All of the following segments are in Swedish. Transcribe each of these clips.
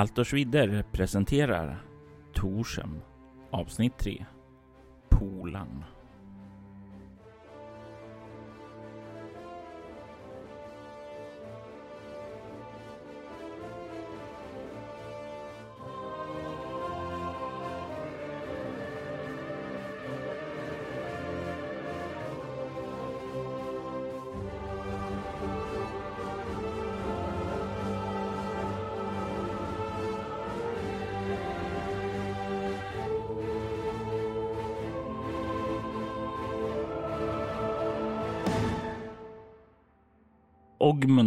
Altorsvidder presenterar Torsem avsnitt 3 Polan.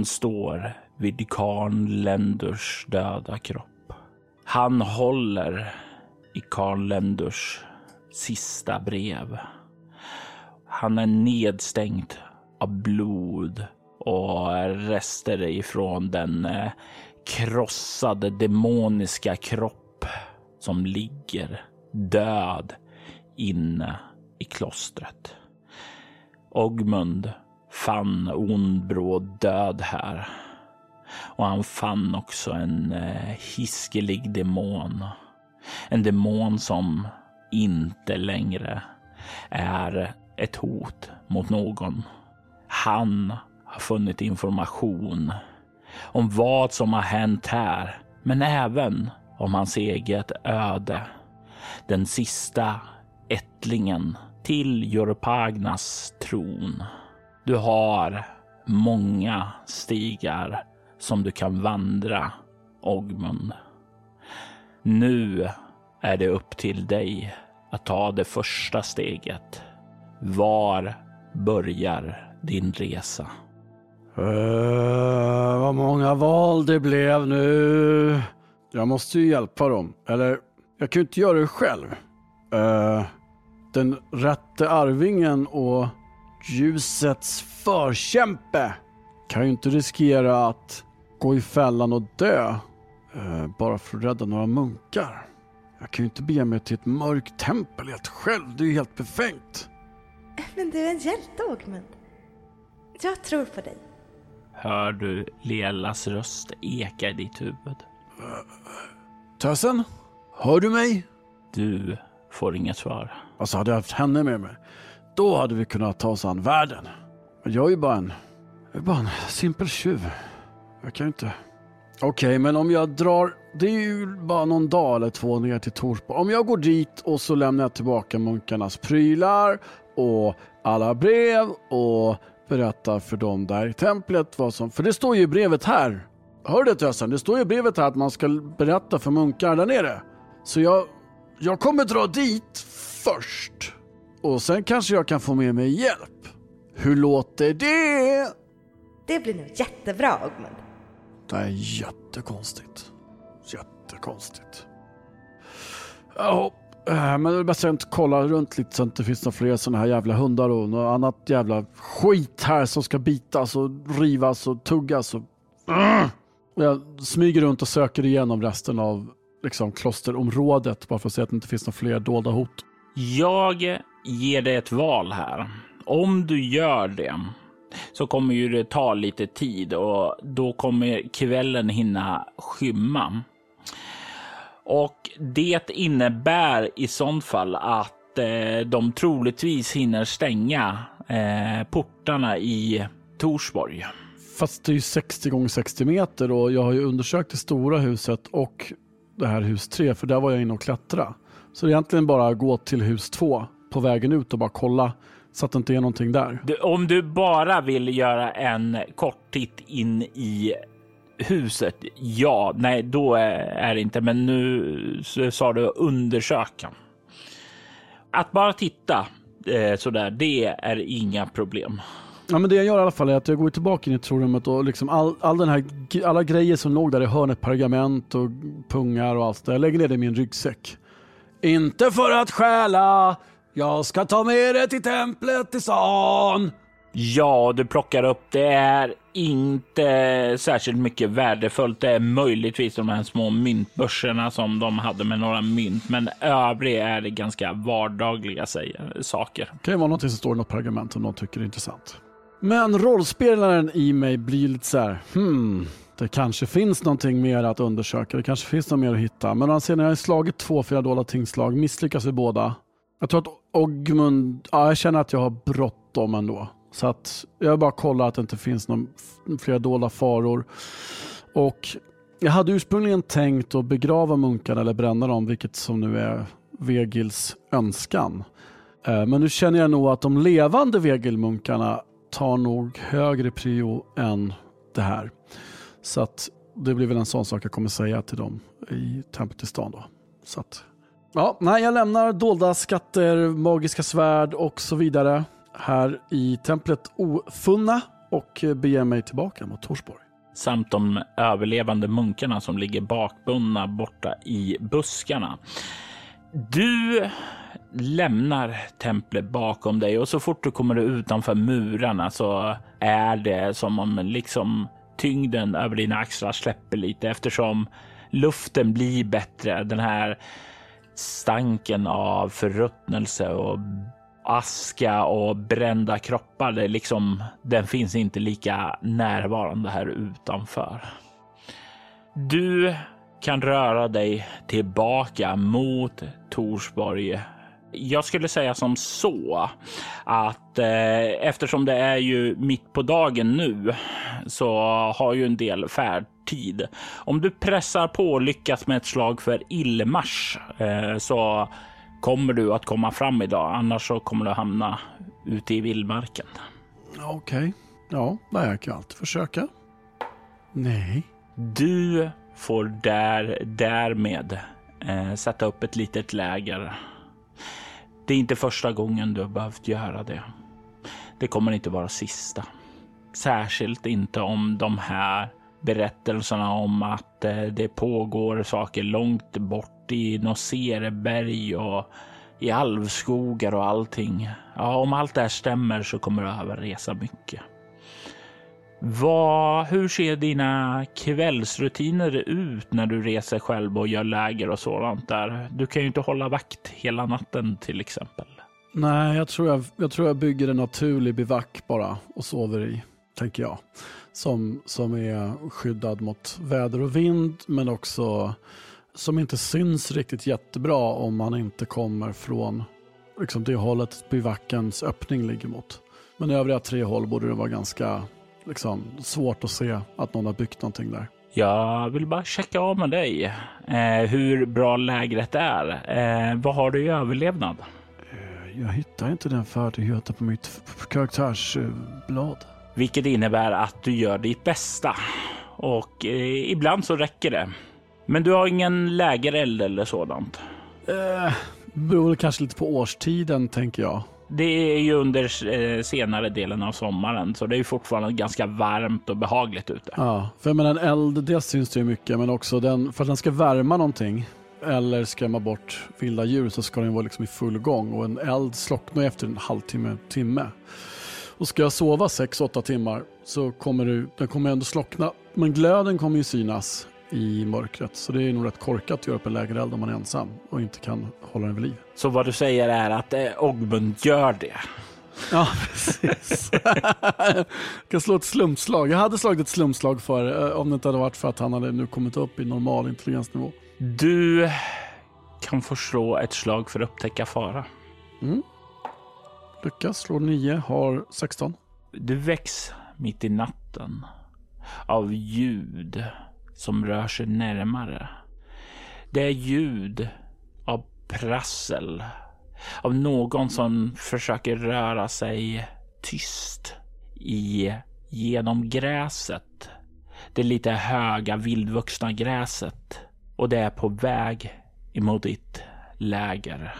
Han står vid Karl Lenders döda kropp. Han håller i Karl Lenders sista brev. Han är nedstänkt av blod och rester ifrån den eh, krossade demoniska kropp som ligger död inne i klostret. Ogmund fann ond bråd död här. Och han fann också en eh, hiskelig demon. En demon som inte längre är ett hot mot någon. Han har funnit information om vad som har hänt här, men även om hans eget öde. Den sista ättlingen till Jorpagnas tron. Du har många stigar som du kan vandra, Ogmund. Nu är det upp till dig att ta det första steget. Var börjar din resa? Uh, vad många val det blev nu. Jag måste ju hjälpa dem. Eller, jag kan ju inte göra det själv. Uh, den rätte arvingen och ljusets förkämpe kan ju inte riskera att gå i fällan och dö uh, bara för att rädda några munkar. Jag kan ju inte bege mig till ett mörkt tempel helt själv. Det är ju helt befängt. Men du är en hjälte, Ågmund. Jag tror på dig. Hör du Lelas röst eka i ditt huvud? Tösen? Hör du mig? Du får inget svar. Alltså hade jag haft henne med mig, då hade vi kunnat ta oss an världen. Men Jag är ju bara en, jag är bara en simpel tjuv. Jag kan ju inte... Okej, men om jag drar... Det är ju bara någon dag eller två ner till Torsborg. Om jag går dit och så lämnar jag tillbaka munkarnas prylar och alla brev och berättar för dem där i templet vad som... För det står ju i brevet här. Hör du Tösen? Det står ju i brevet här att man ska berätta för munkar där nere. Så jag, jag kommer dra dit först. Och sen kanske jag kan få med mig hjälp. Hur låter det? Det blir nog jättebra, Ågmund. Det är jättekonstigt. Jättekonstigt. Ja, eh, men det är bäst att jag inte kollar runt lite så att det inte finns några fler sådana här jävla hundar och något annat jävla skit här som ska bitas och rivas och tuggas. Och... Mm. Jag smyger runt och söker igenom resten av liksom, klosterområdet bara för att se att det inte finns några fler dolda hot. Jag ger dig ett val här. Om du gör det så kommer ju det ta lite tid och då kommer kvällen hinna skymma. Och det innebär i sånt fall att eh, de troligtvis hinner stänga eh, portarna i Torsborg. Fast det är ju 60 gånger 60 meter och jag har ju undersökt det stora huset och det här hus 3 för där var jag inne och klättra. Så det är egentligen bara att gå till hus 2 på vägen ut och bara kolla så att det inte är någonting där. Du, om du bara vill göra en kort titt in i huset, ja, nej, då är, det inte. Men nu sa du undersöka. Att bara titta eh, sådär, det är inga problem. Ja, men det jag gör i alla fall är att jag går tillbaka in i trorummet och liksom all, all den här, alla grejer som låg där i hörnet, pergament och pungar och allt det. Jag lägger ner det i min ryggsäck. Inte för att stjäla, jag ska ta med det till templet i stan. Ja, du plockar upp. Det är inte särskilt mycket värdefullt. Det är möjligtvis de här små myntbörserna som de hade med några mynt, men övrig är det ganska vardagliga saker. Det kan ju vara något som står i något pergament som någon tycker är intressant. Men rollspelaren i mig blir lite så här, hmm, det kanske finns någonting mer att undersöka. Det kanske finns något mer att hitta. Men alltså, när jag har slagit två fyra dolda tingslag, misslyckas vi båda. Jag tror att Ogmund, ja, jag känner att jag har bråttom ändå. Så att jag bara kollar att det inte finns någon, fler dolda faror. Och jag hade ursprungligen tänkt att begrava munkarna eller bränna dem, vilket som nu är Vegils önskan. Eh, men nu känner jag nog att de levande Vegilmunkarna tar nog högre prio än det här. Så att det blir väl en sån sak jag kommer säga till dem i templet i stan då. Så att, ja, nej, jag lämnar dolda skatter, magiska svärd och så vidare här i templet Ofunna och beger mig tillbaka mot Torsborg. Samt de överlevande munkarna som ligger bakbundna borta i buskarna. Du lämnar templet bakom dig och så fort du kommer utanför murarna så är det som om liksom tyngden över dina axlar släpper lite eftersom luften blir bättre. Den här stanken av förruttnelse och aska och brända kroppar, det liksom, den finns inte lika närvarande här utanför. Du kan röra dig tillbaka mot Torsborg jag skulle säga som så att eh, eftersom det är ju mitt på dagen nu så har ju en del färdtid. Om du pressar på och lyckas med ett slag för illmars eh, så kommer du att komma fram idag. Annars så kommer du hamna ute i vildmarken. Okej, okay. ja, jag kan alltid försöka. Nej. Du får där, därmed eh, sätta upp ett litet läger det är inte första gången du har behövt göra det. Det kommer inte vara sista. Särskilt inte om de här berättelserna om att eh, det pågår saker långt bort i Nosereberg och i alvskogar och allting. Ja, om allt det här stämmer så kommer du behöva resa mycket. Vad, hur ser dina kvällsrutiner ut när du reser själv och gör läger och sådant där? Du kan ju inte hålla vakt hela natten till exempel. Nej, jag tror jag, jag, tror jag bygger en naturlig bivack bara och sover i, tänker jag. Som, som är skyddad mot väder och vind, men också som inte syns riktigt jättebra om man inte kommer från liksom det hållet bivackens öppning ligger mot. Men övriga tre håll borde det vara ganska liksom, svårt att se att någon har byggt någonting där. Jag vill bara checka av med dig eh, hur bra lägret är. Eh, vad har du i överlevnad? Eh, jag hittar inte den färdigheten på mitt karaktärsblad. Vilket innebär att du gör ditt bästa. Och eh, ibland så räcker det. Men du har ingen lägereld eller sådant? Eh, beror kanske lite på årstiden tänker jag. Det är ju under eh, senare delen av sommaren, så det är ju fortfarande ganska varmt och behagligt ute. Ja, för jag menar en eld, det syns det ju mycket, men också den, för att den ska värma någonting eller skrämma bort vilda djur så ska den vara liksom i full gång och en eld slocknar efter en halvtimme, timme. Och ska jag sova 6-8 timmar så kommer du, den kommer ändå slockna, men glöden kommer ju synas i mörkret. Så det är nog rätt korkat att göra upp en lägereld om man är ensam och inte kan hålla den vid liv. Så vad du säger är att eh, Ogmund gör det? Ja, precis. jag kan slå ett slumslag. Jag hade slagit ett slumslag för eh, om det inte hade varit för att han hade nu kommit upp i normal intelligensnivå. Du kan få slå ett slag för att upptäcka fara. Mm. Lyckas, slår 9, har 16. Du väcks mitt i natten av ljud som rör sig närmare. Det är ljud av prassel. Av någon som försöker röra sig tyst i genom gräset. Det lite höga vildvuxna gräset. Och det är på väg emot ditt läger.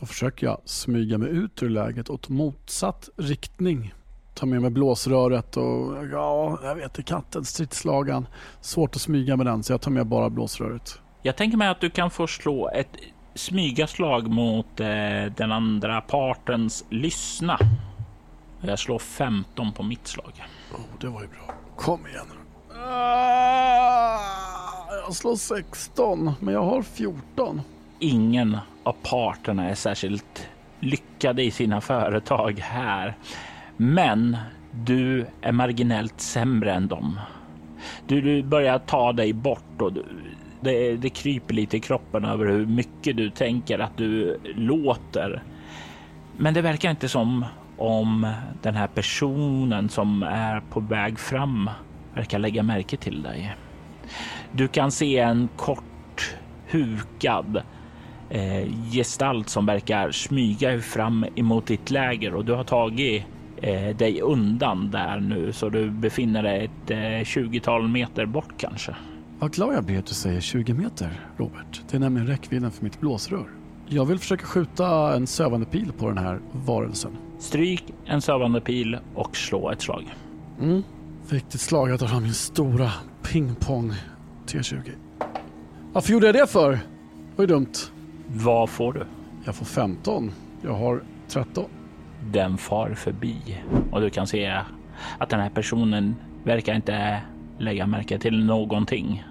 Då försöker jag smyga mig ut ur läget åt motsatt riktning ta med mig blåsröret och ja, jag vet, katten, stridslagan. Svårt att smyga med den så jag tar med bara blåsröret. Jag tänker mig att du kan få slå ett smygaslag mot eh, den andra partens lyssna. Jag slår 15 på mitt slag. Oh, det var ju bra. Kom igen. Ah, jag slår 16, men jag har 14. Ingen av parterna är särskilt lyckade i sina företag här. Men du är marginellt sämre än dem. Du, du börjar ta dig bort och du, det, det kryper lite i kroppen över hur mycket du tänker att du låter. Men det verkar inte som om den här personen som är på väg fram verkar lägga märke till dig. Du kan se en kort hukad eh, gestalt som verkar smyga fram emot ditt läger och du har tagit eh, dig undan där nu så du befinner dig ett eh, 20-tal meter bort kanske. Vad glad jag blir att du säger 20 meter, Robert. Det är nämligen räckvidden för mitt blåsrör. Jag vill försöka skjuta en sövande pil på den här varelsen. Stryk en sövande pil och slå ett slag. Mm. Viktigt slag. Jag tar fram min stora pingpong T20. Varför gjorde jag det för? Det var ju dumt. Vad får du? Jag får 15. Jag har 13. Den far förbi och du kan se att den här personen verkar inte lägga märke till någonting.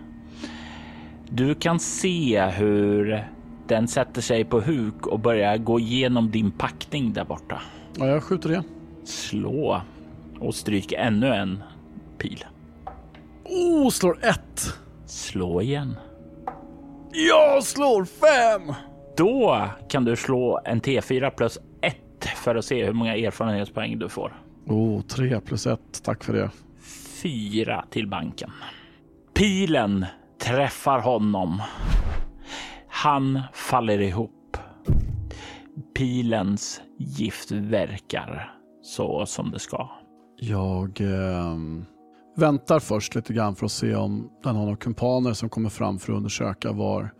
Du kan se hur den sätter sig på huk och börjar gå igenom din packning där borta. Ja, jag skjuter det. Slå och stryk ännu en pil. Oh, slår ett. Slå igen. Jag slår fem. Då kan du slå en T4 plus för att se hur många erfarenhetspoäng du får. Oh, tre plus ett. Tack för det. Fyra till banken. Pilen träffar honom. Han faller ihop. Pilens gift verkar så som det ska. Jag eh, väntar först lite grann för att se om den har några kumpaner som kommer fram för att undersöka var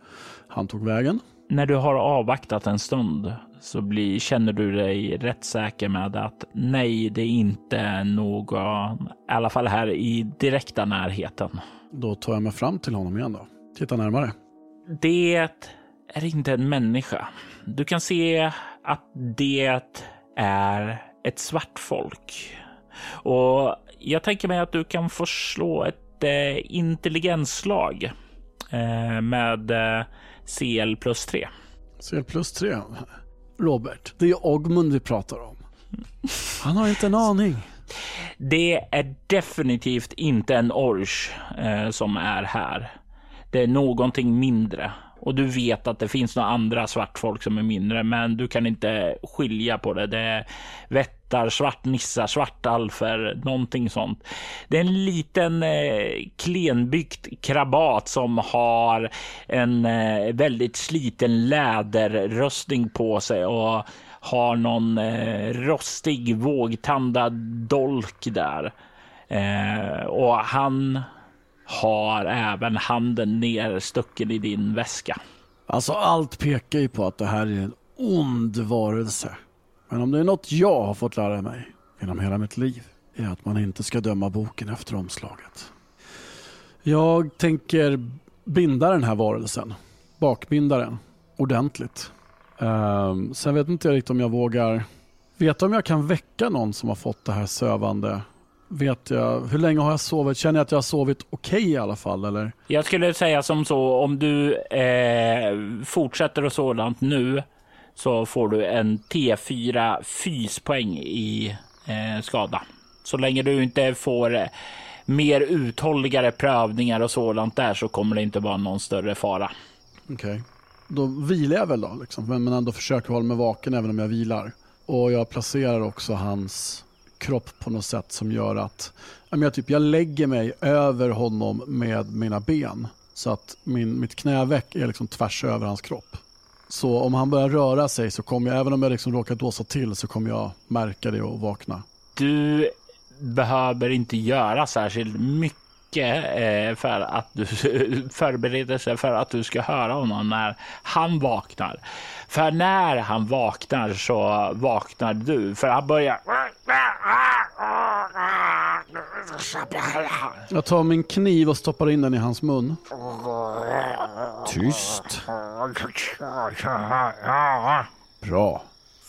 han tog vägen. När du har avvaktat en stund så blir, känner du dig rätt säker med att nej, det är inte någon, i alla fall här i direkta närheten. Då tar jag mig fram till honom igen då. Titta närmare. Det är inte en människa. Du kan se att det är ett svart folk. Och jag tänker mig att du kan få slå ett eh, intelligensslag eh, med eh, CL plus 3. CL plus 3. Robert, det är Ogmund vi pratar om. Han har inte en aning. Det är definitivt inte en orch eh, som är här. Det är någonting mindre och du vet att det finns några andra svartfolk som är mindre, men du kan inte skilja på det. Det är vättar, svartnissar, svartalfer, någonting sånt. Det är en liten eh, klenbyggt krabat som har en eh, väldigt sliten läderröstning på sig och har någon eh, rostig vågtandad dolk där. Eh, och han har även handen nerstucken i din väska. Alltså allt pekar ju på att det här är en ond varelse. Men om det är något jag har fått lära mig genom hela mitt liv är att man inte ska döma boken efter omslaget. Jag tänker binda den här varelsen, bakbinda den ordentligt. Um, sen vet inte jag riktigt om jag vågar Vet om jag kan väcka någon som har fått det här sövande vet jag, hur länge har jag sovit? Känner jag att jag har sovit okej okay i alla fall? Eller? Jag skulle säga som så, om du eh, fortsätter och sådant nu så får du en T4 fyspoäng i eh, skada. Så länge du inte får eh, mer uthålligare prövningar och sådant där så kommer det inte vara någon större fara. Okej, okay. då vilar jag väl då, liksom. men ändå försöker hålla mig vaken även om jag vilar. Och jag placerar också hans kropp på något sätt som gör att jag, typ, jag lägger mig över honom med mina ben. Så att min, mitt knäveck är liksom tvärs över hans kropp. Så om han börjar röra sig så kommer jag, även om jag liksom råkar dåsa till, så kommer jag märka det och vakna. Du behöver inte göra särskilt mycket eh, för att du förbereder sig för att du ska höra honom när han vaknar. För när han vaknar så vaknar du. För han börjar... Jag tar min kniv och stoppar in den i hans mun. Tyst. Bra.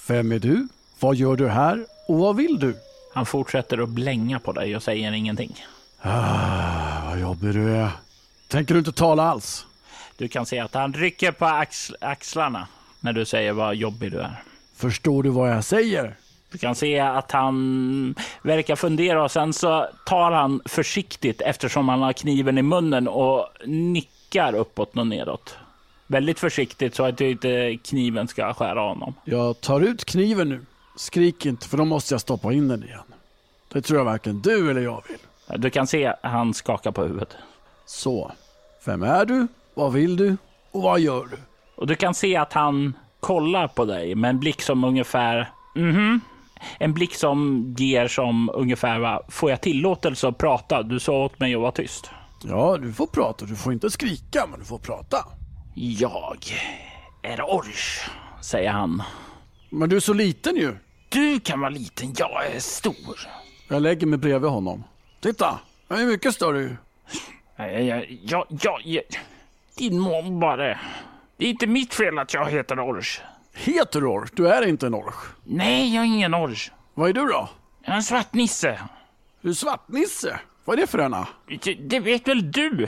Vem är du? Vad gör du här? Och vad vill du? Han fortsätter att blänga på dig och säger ingenting. Ah, vad jobbig du är. Tänker du inte tala alls? Du kan se att han rycker på axl axlarna när du säger vad jobbig du är. Förstår du vad jag säger? Du kan se att han verkar fundera och sen så tar han försiktigt eftersom han har kniven i munnen och nickar uppåt och nedåt. Väldigt försiktigt så att inte kniven ska skära honom. Jag tar ut kniven nu. Skrik inte för då måste jag stoppa in den igen. Det tror jag varken du eller jag vill. Du kan se han skakar på huvudet. Så, vem är du? Vad vill du? Och vad gör du? Och du kan se att han kollar på dig med en blick som ungefär mhm. En blick som ger som ungefär va, får jag tillåtelse att prata? Du sa åt mig att vara tyst. Ja, du får prata. Du får inte skrika, men du får prata. Jag är Orch, säger han. Men du är så liten ju. Du kan vara liten, jag är stor. Jag lägger mig bredvid honom. Titta, jag är mycket större ju. Jag, jag, jag, jag, jag, din mobbare. Det är inte mitt fel att jag heter Orch. Heter du Orch? Du är inte en Orch. Nej, jag är ingen Orch. Vad är du då? Jag är en svart nisse. Du är svartnisse. Vad är det för ena? Det, det vet väl du?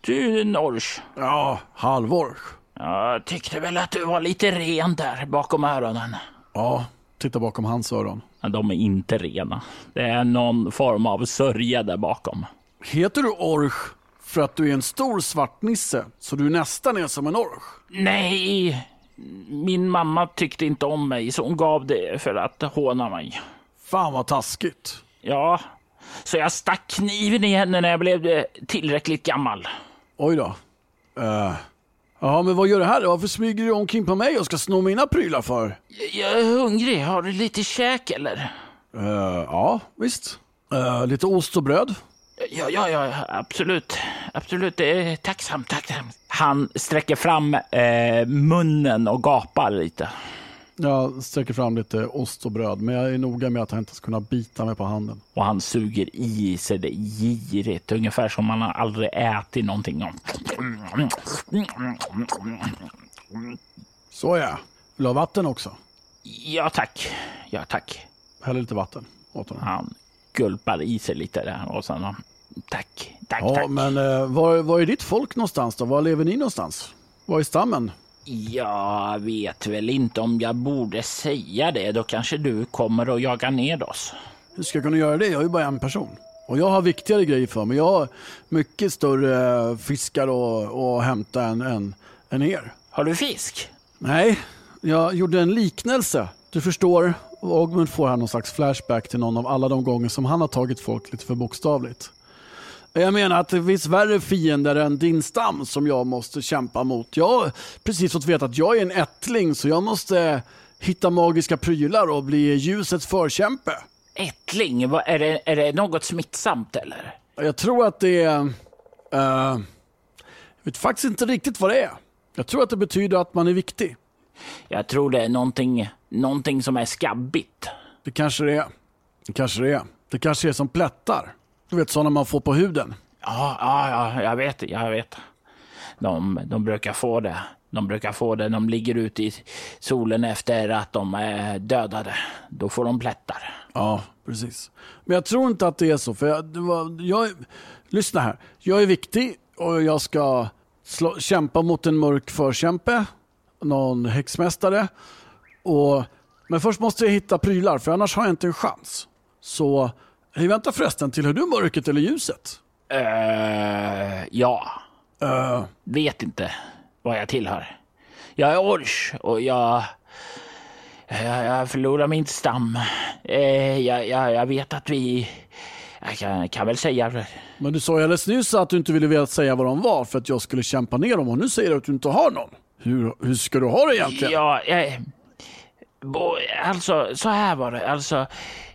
Du är en Orch. Ja, halvorch. Jag tyckte väl att du var lite ren där bakom öronen. Ja, titta bakom hans öron. Men de är inte rena. Det är någon form av sörja där bakom. Heter du Orch för att du är en stor svartnisse så du nästan är som en Orch? Nej, min mamma tyckte inte om mig så hon gav det för att håna mig. Fan vad taskigt. Ja, så jag stack kniven i henne när jag blev eh, tillräckligt gammal. Oj då. Uh, ja, men vad gör du här? Varför smyger du omkring på mig och ska sno mina prylar för? Jag är hungrig. Har du lite käk eller? Uh, ja, visst. Uh, lite ost och bröd. Ja, ja, ja, absolut. Absolut, det är tacksamt, tacksamt. Han sträcker fram eh, munnen och gapar lite. Jag sträcker fram lite ost och bröd, men jag är noga med att han inte ska kunna bita mig på handen. Och han suger i sig det girigt, ungefär som man aldrig ätit någonting. Så ja. Vill du ha vatten också? Ja, tack. Ja, tack. Häll lite vatten åt honom. Han gulpar i sig lite där och sen tack, tack, ja, tack. men eh, var, var är ditt folk någonstans då? Var lever ni någonstans? Var är stammen? Jag vet väl inte om jag borde säga det. Då kanske du kommer och jagar ned oss. Hur ska jag kunna göra det? Jag är ju bara en person. Och jag har viktigare grejer för mig. Jag har mycket större fiskar att hämta än, än, än er. Har du fisk? Nej, jag gjorde en liknelse. Du förstår, Ogmund får här någon slags flashback till någon av alla de gånger som han har tagit folk lite för bokstavligt. Jag menar att det finns värre fiender än din stam som jag måste kämpa mot. Jag har precis fått veta att jag är en ättling så jag måste hitta magiska prylar och bli ljusets förkämpe. Ättling? Är det, är det något smittsamt eller? Jag tror att det är... Uh, jag vet faktiskt inte riktigt vad det är. Jag tror att det betyder att man är viktig. Jag tror det är någonting, någonting som är skabbigt. Det kanske det är. Det kanske det är. Det kanske är som plättar. Du vet sådana man får på huden. Ja, ja, ja jag vet. Jag vet. De, de brukar få det. De brukar få det. De ligger ute i solen efter att de är dödade. Då får de plättar. Ja, precis. Men jag tror inte att det är så. För jag, var, jag, lyssna här. Jag är viktig och jag ska slå, kämpa mot en mörk förkämpe. Någon häxmästare. Och, men först måste jag hitta prylar för annars har jag inte en chans. Så Hej, vänta förresten, tillhör du mörkret eller ljuset? Uh, ja. Uh. Vet inte vad jag tillhör. Jag är Orch och jag... Jag, jag förlorar min stam. Uh, jag, jag, jag, vet att vi... Jag kan, kan, väl säga... Men du sa ju alldeles nyss att du inte ville säga vad de var för att jag skulle kämpa ner dem och nu säger du att du inte har någon. Hur, hur ska du ha det egentligen? Ja, jag, alltså så här var det. Alltså,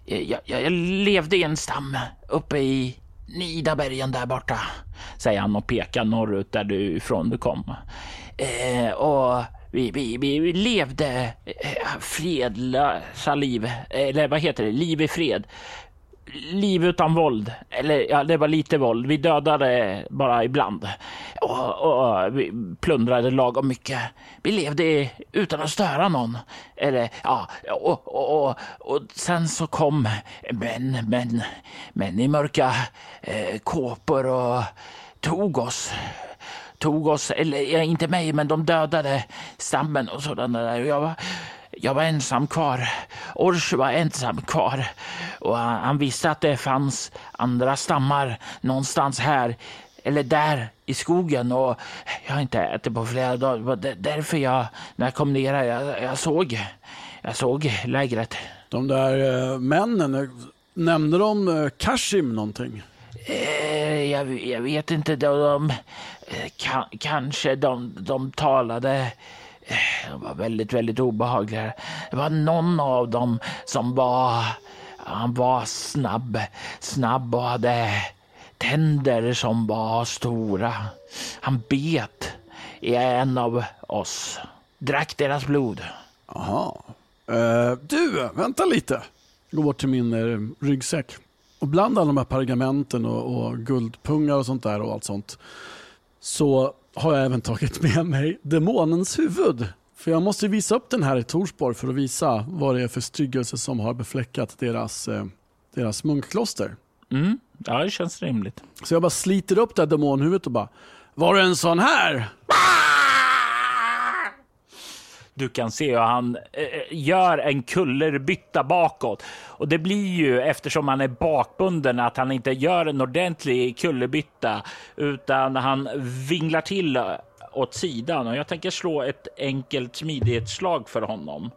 jag, jag, levde i en stam uppe i Nidabergen där borta, säger han och pekar norrut därifrån du kom. Eh, och vi, vi, vi levde eh, fredlösa liv, eller vad heter det, liv i fred liv utan våld. Eller ja, det var lite våld. Vi dödade bara ibland. Och, och vi plundrade lagom mycket. Vi levde utan att störa någon. Eller ja, och, och, och, och sen så kom män, män, män i mörka eh, kåpor och tog oss tog oss, eller ja, inte mig, men de dödade stammen och sådana där. Jag var, jag var ensam kvar. Ors var ensam kvar. Och han, visste att det fanns andra stammar någonstans här eller där i skogen och jag har inte ätit på flera dagar. Det var därför jag, när jag kom ner här, jag, jag såg, jag såg lägret. De där eh, männen, eh, nämnde de eh, Kashim någonting? Eh, jag, jag vet inte, de, de eh, ka, kanske de, de talade de var väldigt, väldigt obehagliga. Det var någon av dem som var, han var snabb, snabb och hade tänder som var stora. Han bet i en av oss, drack deras blod. Jaha. Uh, eh, du, vänta lite. Går bort till min uh, ryggsäck. Och bland alla de här pergamenten och, och, guldpungar och sånt där och allt sånt så har jag även tagit med mig demonens huvud. För jag måste visa upp den här i Torsborg för att visa vad det är för styggelse som har befläckat deras, eh, deras munkkloster. Mm. Ja, det känns rimligt. Så jag bara sliter upp det här demonhuvudet och bara, var det en sån här? Du kan se hur han eh, eh, gör en kullerbytta bakåt. Och det blir ju eftersom han är bakbunden att han inte gör en ordentlig kullerbytta utan han vinglar till eh, åt sidan. Och jag tänker slå ett enkelt smidighetsslag för honom.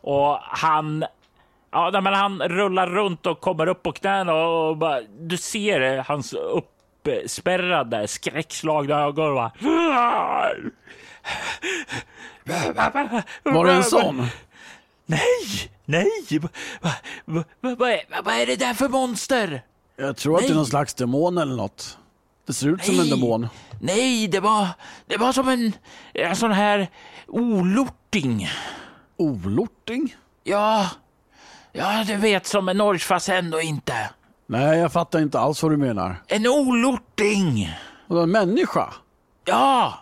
Och han Ja, men han rullar runt och kommer upp på knäna och bara, du ser hans uppspärrade, skräckslagna ögon. Var det en sån? Nej, nej. Vad va, va, va, är det där för monster? Jag tror nej. att det är någon slags demon eller något. Det ser ut nej. som en demon. Nej, det var, det var som en, en sån här olorting. Olorting? Ja, Ja, du vet som en norsk fast ändå inte. Nej, jag fattar inte alls vad du menar. En olorting. En människa? Ja.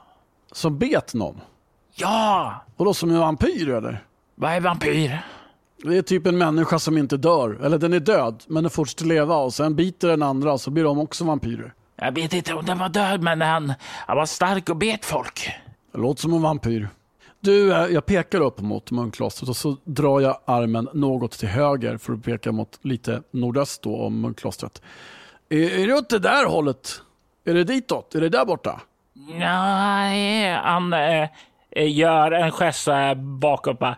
Som bet någon? Ja. Och då som en vampyr eller? Vad är vampyr? Det är typ en människa som inte dör. Eller den är död, men den fortsätter leva och sen biter den andra så blir de också vampyrer. Jag vet inte om den var död, men han, han var stark och bet folk. Det låter som en vampyr. Du, eh, jag pekar upp mot munklostret och så drar jag armen något till höger för att peka mot lite nordöst då om munklostret. Är, är det åt det där hållet? Är det ditåt? Är det där borta? Nej, han eh, eh, gör en gest bakåt. Bara.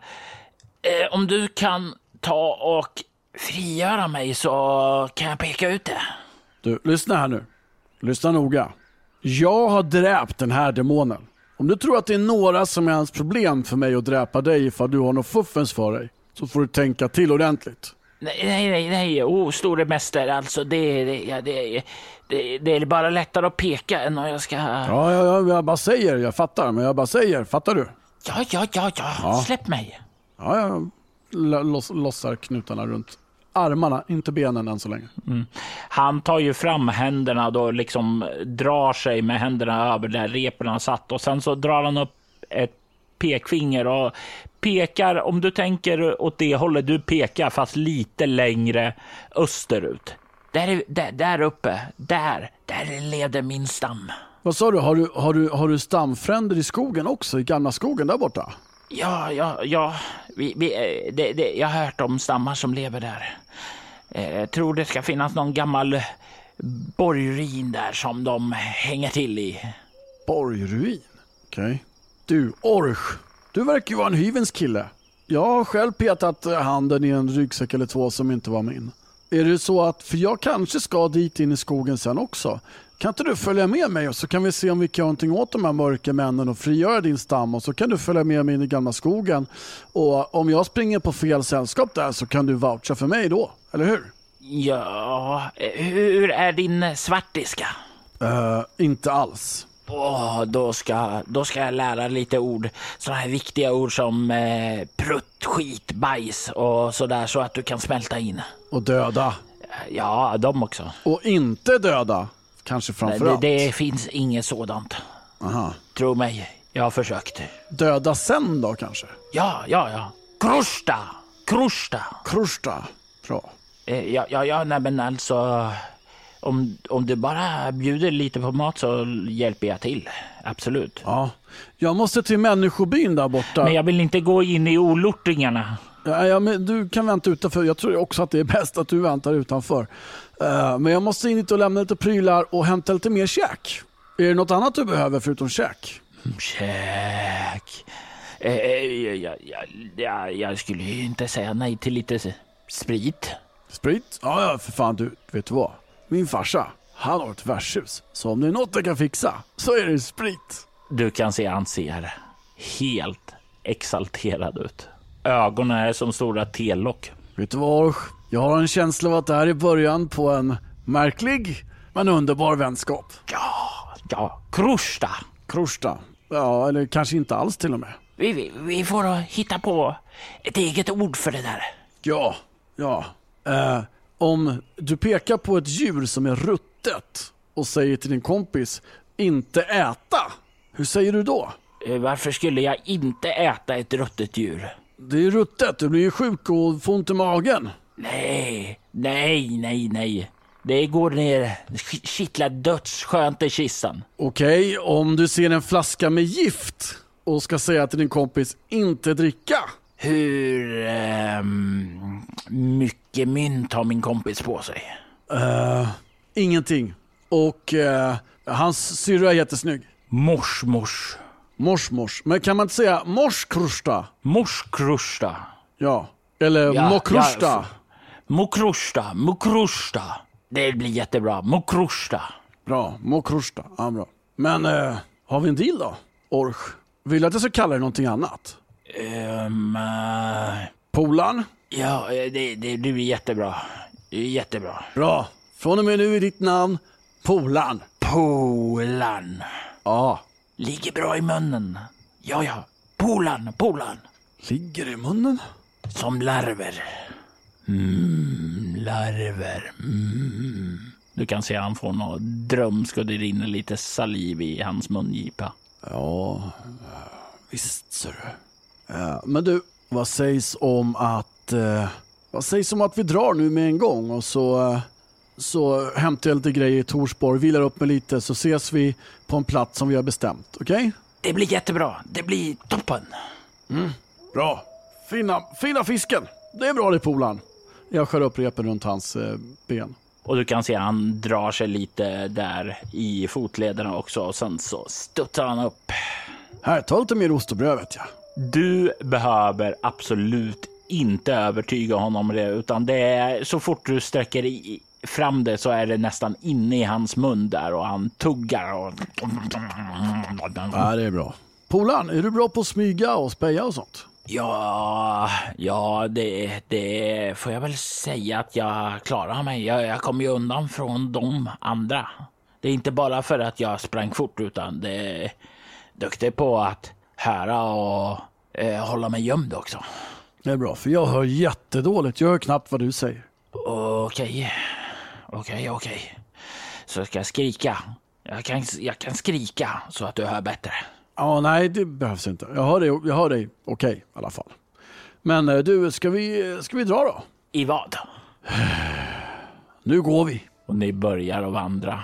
Eh, om du kan ta och frigöra mig så kan jag peka ut det. Du, lyssna här nu. Lyssna noga. Jag har dräpt den här demonen. Om du tror att det är några som är hans problem för mig att dräpa dig ifall du har något fuffens för dig, så får du tänka till ordentligt. Nej, nej, nej, nej. Oh, store mäster, alltså det, det, ja, det, det, det är bara lättare att peka än om jag ska... Ja, ja, ja, jag bara säger, jag fattar, men jag bara säger, fattar du? Ja, ja, ja, ja, ja. släpp mig. Ja, jag lossar knutarna runt armarna, inte benen än så länge. Mm. Han tar ju fram händerna då liksom drar sig med händerna över där reporna satt och sen så drar han upp ett pekfinger och pekar, om du tänker åt det hållet du pekar, fast lite längre österut. Där, där, där uppe, där, där leder min stam. Vad sa du, har du, har du, har du stamfränder i skogen också, i gamla skogen där borta? Ja, ja, ja. Vi, vi, eh, det, det, jag har hört om stammar som lever där. Eh, jag tror det ska finnas någon gammal borgruin där som de hänger till i. Borgruin? Okej. Okay. Du, Orch. Du verkar ju vara en hyvens kille. Jag har själv petat handen i en ryggsäck eller två som inte var min. Är det så att, för jag kanske ska dit in i skogen sen också. Kan inte du följa med mig och så kan vi se om vi kan göra någonting åt de här mörka männen och frigöra din stam och så kan du följa med mig in i gamla skogen. Och om jag springer på fel sällskap där så kan du voucha för mig då, eller hur? Ja, hur är din svartiska? Uh, inte alls. Oh, då, ska, då ska jag lära lite ord. Sådana här viktiga ord som eh, prutt, skit, bajs och sådär så att du kan smälta in. Och döda. Ja, de också. Och inte döda. Kanske framförallt. Det, det finns inget sådant. Aha. Tro mig, jag har försökt. Döda sen då kanske? Ja, ja, ja. Krusta! Krusta! Krusta. Bra. Eh, ja, ja, ja, nej men alltså. Om, om du bara bjuder lite på mat så hjälper jag till. Absolut. Ja. Jag måste till människobyn där borta. Men jag vill inte gå in i olortingarna. Ja, ja, men du kan vänta utanför. Jag tror också att det är bäst att du väntar utanför. Eh, men jag måste in hit och lämna lite prylar och hämta lite mer käk. Är det något annat du behöver förutom käk? Käk. Eh, jag, jag, jag, jag skulle ju inte säga nej till lite sprit. Sprit? Ja, ja, för fan du. Vet du vad? Min farsa, han har ett värdshus. Så om det är något jag kan fixa så är det sprit. Du kan se han ser helt exalterad ut. Ögonen är som stora telock. Vet du vad? Jag har en känsla av att det här är början på en märklig men underbar vänskap. Ja, ja, Krusta. Krusta. Ja, eller kanske inte alls till och med. Vi, vi, vi får hitta på ett eget ord för det där. Ja, ja. Eh, om du pekar på ett djur som är ruttet och säger till din kompis inte äta. Hur säger du då? Eh, Varför skulle jag inte äta ett ruttet djur? Det är ruttet, du blir ju sjuk och får ont i magen. Nej, nej, nej, nej. Det går ner, kittlar dödsskönt i kistan. Okej, om du ser en flaska med gift och ska säga till din kompis inte dricka. Hur ehm, mycket mynt har min kompis på sig? Eh, ingenting. Och eh, hans syrra är jättesnygg. Mors, mors. Mors, mors. Men kan man inte säga mors krusta? Mors krusta. Ja. Eller Ja, mokrusta. ja, Mokrusta, mokrusta. Det blir jättebra. Mokrusta. Bra, mokrusta. Ja, bra. Men eh, har vi en deal då? Orch. Vill du att jag ska kalla dig någonting annat? Um, uh, Polan? Ja, det, det, det blir jättebra. Jättebra. Bra. Från och med nu är ditt namn Polan. Polan. Ja. Ligger bra i munnen. Ja, ja. Polan, polan. Ligger i munnen? Som larver. Mm, larver. Mm. Du kan se han får något drömsk och det rinner lite saliv i hans mungipa. Ja, visst ser du. Men du, vad sägs om att... Eh, vad sägs om att vi drar nu med en gång och så, eh, så hämtar jag lite grejer i Torsborg, vilar upp mig lite så ses vi på en plats som vi har bestämt. Okej? Det blir jättebra. Det blir toppen. Bra. Fina, fina fisken. Det är bra det Polan. Jag skär upp repen runt hans eh, ben. Och du kan se han drar sig lite där i fotlederna också och sen så studsar han upp. Här, ta lite mer ost och bröd vet jag. Du behöver absolut inte övertyga honom om det, utan det är så fort du sträcker i, fram det så är det nästan inne i hans mun där och han tuggar och... Ja, det är bra. Polan, är du bra på att smyga och speja och sånt? Ja, ja, det, det får jag väl säga att jag klarar mig. Jag, jag kommer ju undan från de andra. Det är inte bara för att jag sprang fort, utan det är duktig på att höra och eh, hålla mig gömd också. Det är bra, för jag hör jättedåligt. Jag hör knappt vad du säger. Okej, okej, okej. Så ska jag skrika. Jag kan, jag kan skrika så att du hör bättre. Ja, nej, det behövs inte. Jag hör dig, jag hör dig okej i alla fall. Men eh, du, ska vi, ska vi dra då? I vad? Nu går vi. Och ni börjar att vandra.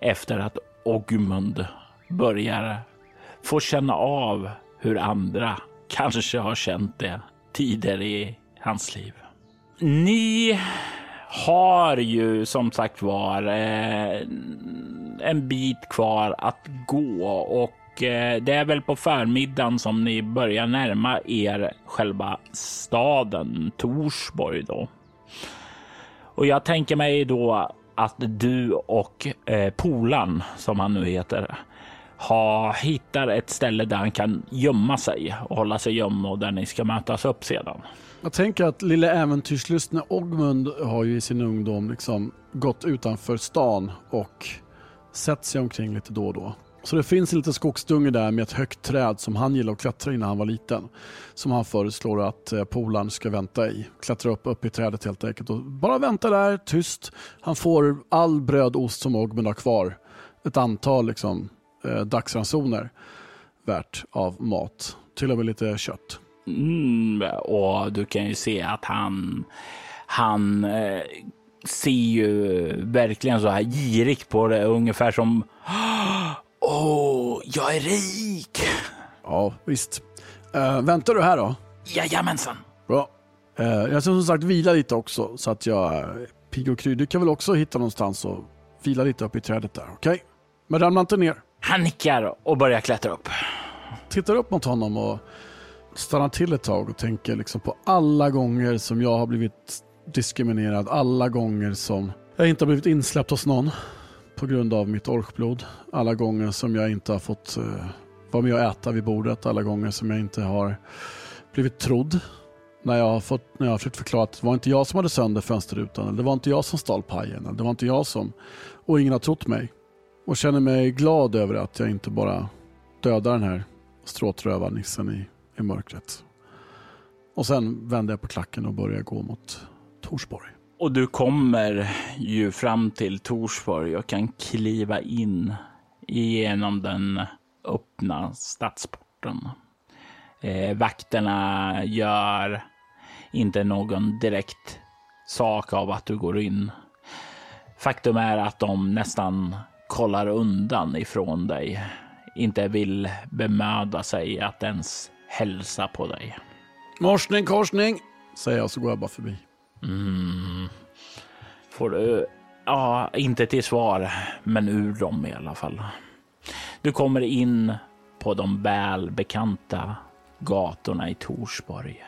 Efter att Ogmund börjar få känna av hur andra kanske har känt det tidigare i hans liv. Ni har ju som sagt var eh, en bit kvar att gå och eh, det är väl på förmiddagen som ni börjar närma er själva staden Torsborg då. Och jag tänker mig då att du och eh, Polan, som han nu heter, ha, hittar ett ställe där han kan gömma sig och hålla sig gömd och där ni ska mötas upp sedan. Jag tänker att lille äventyrslystne Ogmund har ju i sin ungdom liksom gått utanför stan och sett sig omkring lite då och då. Så det finns en liten skogsdunge där med ett högt träd som han gillade att klättra i när han var liten. Som han föreslår att eh, polaren ska vänta i. Klättra upp, upp i trädet helt enkelt och bara vänta där tyst. Han får all brödost som Ogmund har kvar. Ett antal liksom, eh, dagsransoner värt av mat. Till och med lite kött. Mm, och du kan ju se att han, han eh, ser ju verkligen så här girigt på det, ungefär som Åh, oh, jag är rik! Ja, visst. Uh, väntar du här då? Jajamensan. Bra. Uh, jag ska som sagt vila lite också så att jag är pigg och kry. Du kan väl också hitta någonstans och vila lite upp i trädet där, okej? Okay? Men ramla inte ner. Han nickar och börjar klättra upp. Tittar upp mot honom och stannar till ett tag och tänker liksom på alla gånger som jag har blivit diskriminerad. Alla gånger som jag inte har blivit insläppt hos någon på grund av mitt orkblod. Alla gånger som jag inte har fått uh, vara med och äta vid bordet. Alla gånger som jag inte har blivit trodd. När jag har, fått, när jag har försökt förklara att det var inte jag som hade sönder fönsterrutan. Eller det var inte jag som stal pajen. Eller det var inte jag som... Och ingen har trott mig. Och känner mig glad över att jag inte bara dödar den här stråtrövarnissen i, i mörkret. Och sen vänder jag på klacken och börjar gå mot Torsborg. Och du kommer ju fram till Torsborg och kan kliva in genom den öppna stadsporten. Eh, vakterna gör inte någon direkt sak av att du går in. Faktum är att de nästan kollar undan ifrån dig. Inte vill bemöda sig att ens hälsa på dig. Morsning korsning, säger jag så går jag bara förbi. Mm. Får du... Ja, inte till svar, men ur dem i alla fall. Du kommer in på de välbekanta gatorna i Torsborg.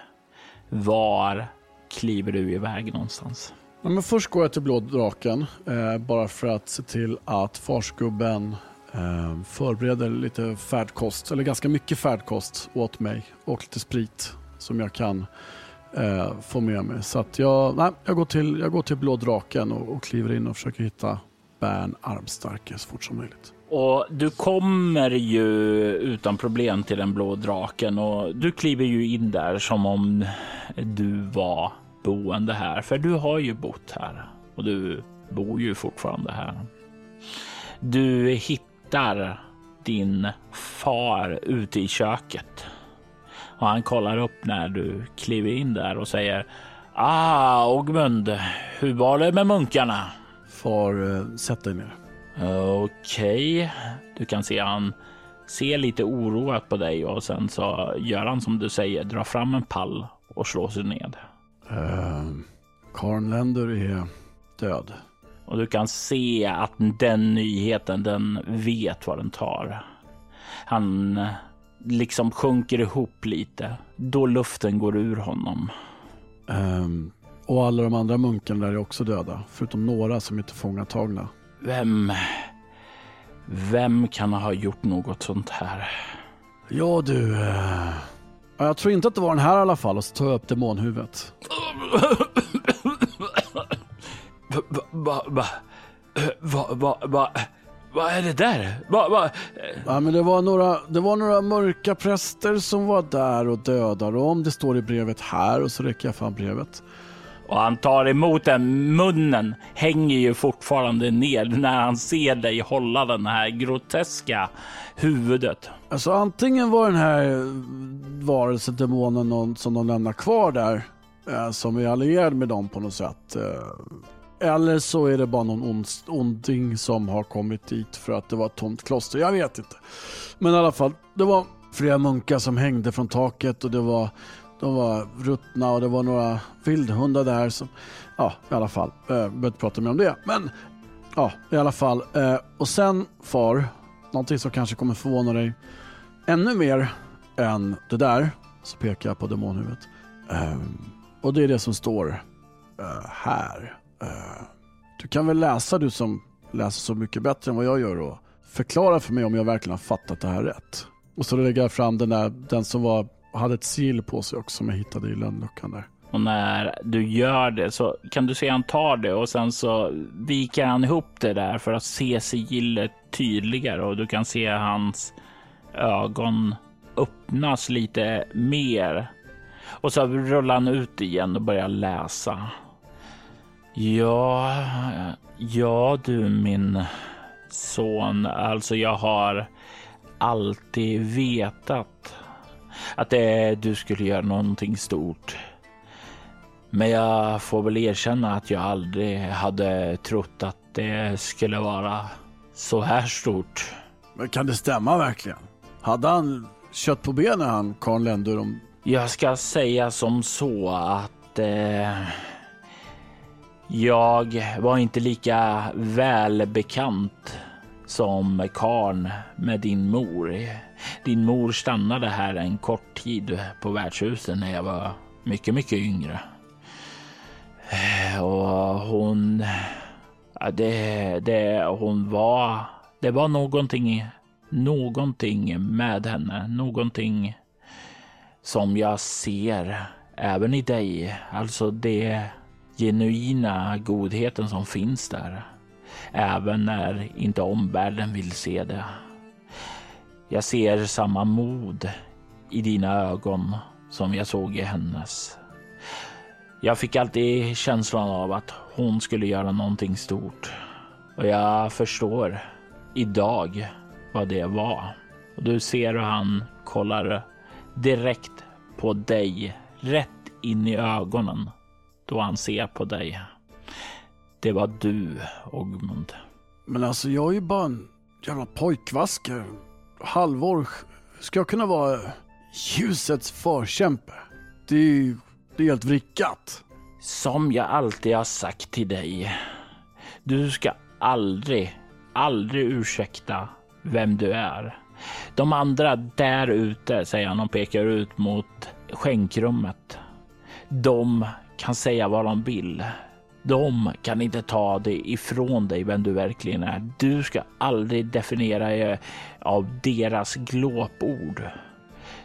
Var kliver du iväg någonstans? Ja, men först går jag till Blå draken eh, bara för att se till att farsgubben eh, förbereder lite färdkost, eller ganska mycket färdkost åt mig och lite sprit som jag kan eh, få med mig. Så att jag, nej, jag, går till, jag går till Blå draken och, och kliver in och försöker hitta Bern Armstarke så fort som möjligt. Och du kommer ju utan problem till den blå draken och du kliver ju in där som om du var boende här. För du har ju bott här och du bor ju fortfarande här. Du hittar din far ute i köket och han kollar upp när du kliver in där och säger Ah, Ogmund, hur var det med munkarna? Far, eh, sätt dig ner. Okej, okay. du kan se han ser lite oroat på dig och sen så gör han som du säger, drar fram en pall och slår sig ned. Uh, Karnländer är död. Och du kan se att den nyheten, den vet vad den tar. Han liksom sjunker ihop lite då luften går ur honom. Um, och alla de andra munkarna där är också döda, förutom några som är tillfångatagna. Vem... Vem kan ha gjort något sånt här? Ja du... Uh, jag tror inte att det var den här i alla fall och så tar jag upp demonhuvudet. Va, va, va, va, va, vad är det där? Va, va? Ja, men det, var några, det var några mörka präster som var där och dödade om det står i brevet här och så räcker jag fram brevet. Och han tar emot den. Munnen hänger ju fortfarande ner när han ser dig hålla den här groteska huvudet. Alltså antingen var den här varelsen, demonen, någon som de lämnar kvar där Eh, som är allierad med dem på något sätt. Eh, eller så är det bara någon onding som har kommit dit för att det var ett tomt kloster. Jag vet inte. Men i alla fall, det var flera munkar som hängde från taket och det var de var ruttna och det var några vildhundar där som, ja i alla fall, Jag behöver inte prata mer om det. Men ja, i alla fall. Och sen far, någonting som kanske kommer förvåna dig ännu mer än det där, så pekar jag på demonhuvudet. Ehm, och det är det som står uh, här. Uh, du kan väl läsa du som läser så mycket bättre än vad jag gör och förklara för mig om jag verkligen har fattat det här rätt. Och så lägger jag fram den där, den som var hade ett sigill på sig också som jag hittade i lönnluckan där. Och när du gör det så kan du se han tar det och sen så viker han ihop det där för att se sigillet tydligare och du kan se hans ögon öppnas lite mer. Och så rullar han ut igen och börjar läsa. Ja, ja du min son, alltså jag har alltid vetat att det, du skulle göra någonting stort. Men jag får väl erkänna att jag aldrig hade trott att det skulle vara så här stort. Men kan det stämma verkligen? Hade han kött på benen han, Karl Lendur? Om... Jag ska säga som så att eh, jag var inte lika välbekant som karn med din mor. Din mor stannade här en kort tid på värdshuset när jag var mycket, mycket yngre. Eh, och hon... Ja, det, det, hon var... Det var någonting, någonting med henne. Någonting som jag ser även i dig. Alltså det genuina godheten som finns där. Även när inte omvärlden vill se det. Jag ser samma mod i dina ögon som jag såg i hennes. Jag fick alltid känslan av att hon skulle göra någonting stort. Och jag förstår idag vad det var. Och du ser hur han kollar direkt på dig, rätt in i ögonen då han ser på dig. Det var du, Ogmund. Men alltså jag är ju bara en jävla pojkvasker. Halvor ska jag kunna vara ljusets förkämpe. Det är ju det är helt vrickat. Som jag alltid har sagt till dig. Du ska aldrig, aldrig ursäkta vem du är. De andra där ute, säger han och pekar ut mot skänkrummet. De kan säga vad de vill. De kan inte ta det ifrån dig vem du verkligen är. Du ska aldrig definiera dig av deras glåpord.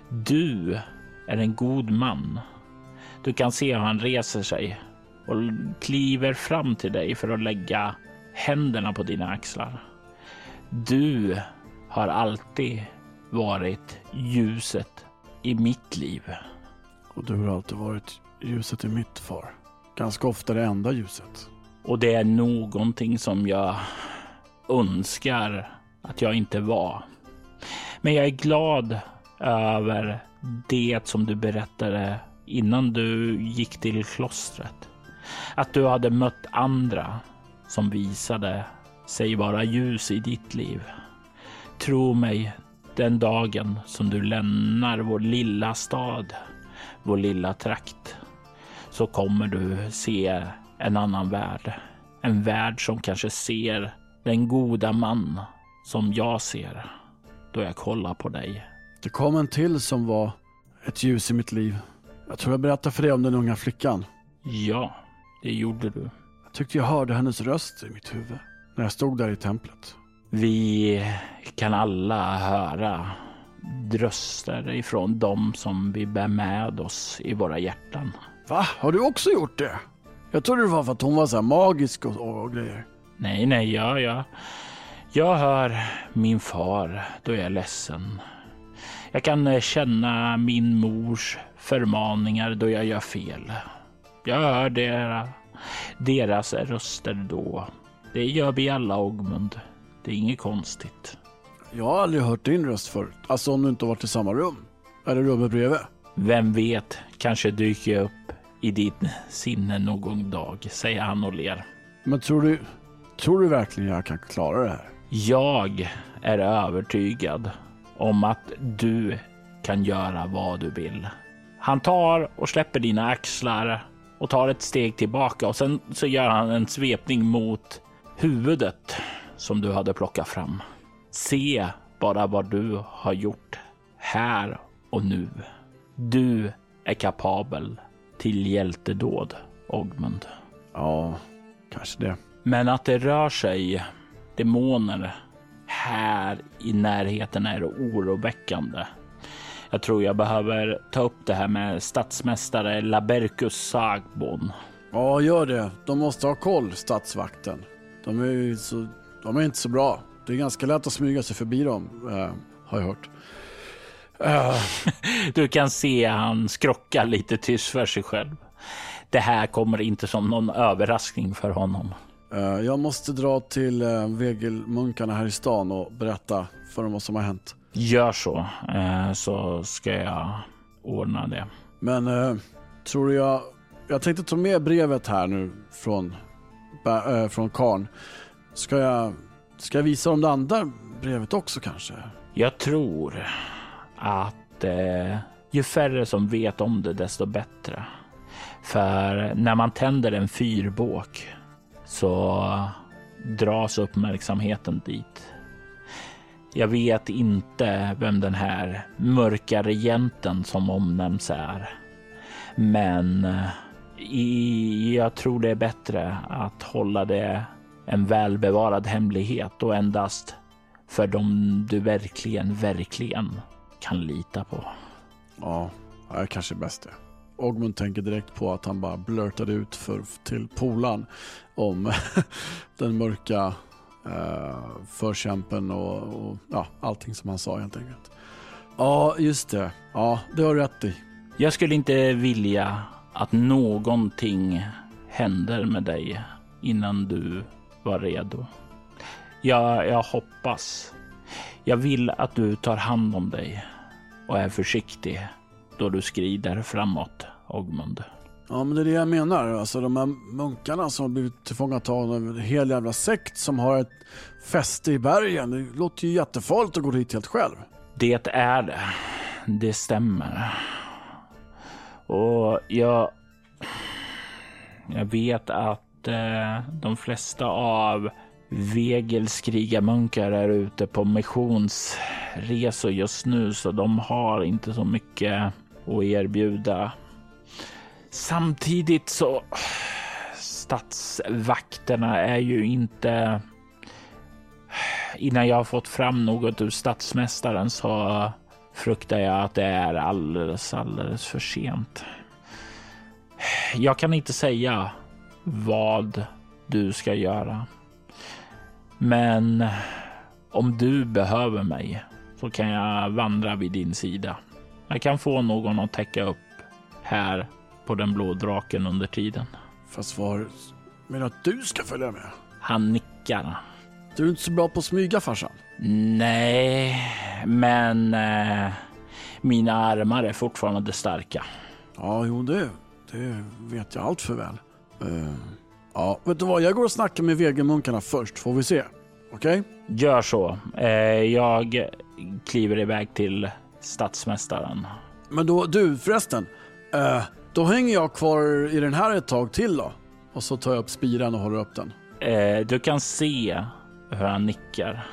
Du är en god man. Du kan se hur han reser sig och kliver fram till dig för att lägga händerna på dina axlar. Du har alltid varit ljuset i mitt liv. Och du har alltid varit ljuset i mitt far. Ganska ofta det enda ljuset. Och det är någonting som jag önskar att jag inte var. Men jag är glad över det som du berättade innan du gick till klostret. Att du hade mött andra som visade sig vara ljus i ditt liv. Tro mig, den dagen som du lämnar vår lilla stad, vår lilla trakt, så kommer du se en annan värld. En värld som kanske ser den goda man som jag ser då jag kollar på dig. Det kom en till som var ett ljus i mitt liv. Jag tror jag berättade för dig om den unga flickan. Ja, det gjorde du. Jag tyckte jag hörde hennes röst i mitt huvud när jag stod där i templet. Vi kan alla höra röster ifrån dem som vi bär med oss i våra hjärtan. Va? Har du också gjort det? Jag trodde det var för att hon var så magisk och, och, och grejer. Nej, nej, ja, ja. Jag hör min far då jag är ledsen. Jag kan eh, känna min mors förmaningar då jag gör fel. Jag hör deras, deras röster då. Det gör vi alla, Ogmund. Det är inget konstigt. Jag har aldrig hört din röst förut. Alltså om du inte varit i samma rum. Eller rummet bredvid. Vem vet, kanske dyker jag upp i ditt sinne någon dag, säger han och ler. Men tror du, tror du verkligen jag kan klara det här? Jag är övertygad om att du kan göra vad du vill. Han tar och släpper dina axlar och tar ett steg tillbaka och sen så gör han en svepning mot huvudet som du hade plockat fram. Se bara vad du har gjort här och nu. Du är kapabel till hjältedåd, Ogmund. Ja, kanske det. Men att det rör sig demoner här i närheten är oroväckande. Jag tror jag behöver ta upp det här med stadsmästare Labercus Sagbon. Ja, gör det. De måste ha koll, stadsvakten. De är, ju så, de är inte så bra. Det är ganska lätt att smyga sig förbi dem, äh, har jag hört. Äh. Du kan se han skrockar lite tyst för sig själv. Det här kommer inte som någon överraskning för honom. Äh, jag måste dra till äh, vegelmunkarna här i stan och berätta för dem vad som har hänt. Gör så, så ska jag ordna det. Men tror du jag jag tänkte ta med brevet här nu från, äh, från Karn. Ska jag, ska jag visa dem det andra brevet också kanske? Jag tror att eh, ju färre som vet om det, desto bättre. För när man tänder en fyrbåk så dras uppmärksamheten dit. Jag vet inte vem den här mörka regenten som omnämns är. Men eh, i, jag tror det är bättre att hålla det en välbevarad hemlighet och endast för dem du verkligen, verkligen kan lita på. Ja, det är kanske bäst det. Ogmund tänker direkt på att han bara blurtade ut för, till polan om den mörka eh, förkämpen och, och ja, allting som han sa helt enkelt. Ja, just det. Ja, det har du rätt i. Jag skulle inte vilja att någonting händer med dig innan du var redo. Jag, jag hoppas. Jag vill att du tar hand om dig och är försiktig då du skrider framåt, Ogmund. Ja, men det är det jag menar. Alltså de här munkarna som har blivit tillfångatagna av en hel jävla sekt som har ett fäste i bergen. Det låter ju jättefarligt att gå dit helt själv. Det är det. Det stämmer. Och jag... Jag vet att eh, de flesta av Vegels krigarmunkar är ute på missionsresor just nu så de har inte så mycket att erbjuda. Samtidigt så stadsvakterna är ju inte innan jag har fått fram något ur statsmästaren så fruktar jag att det är alldeles, alldeles för sent. Jag kan inte säga vad du ska göra. Men om du behöver mig så kan jag vandra vid din sida. Jag kan få någon att täcka upp här på den blå draken under tiden. Fast var menar att du ska följa med? Han nickar. Du är inte så bra på att smyga farsan. Nej, men eh, mina armar är fortfarande starka. Ja, jo det, det vet jag allt för väl. Uh, ja, vet du vad? Jag går och snackar med vegemunkarna först, får vi se. Okej? Okay? Gör så. Eh, jag kliver iväg till stadsmästaren. Men då, du förresten. Uh, då hänger jag kvar i den här ett tag till då. Och så tar jag upp spiran och håller upp den. Du kan se hur han nickar.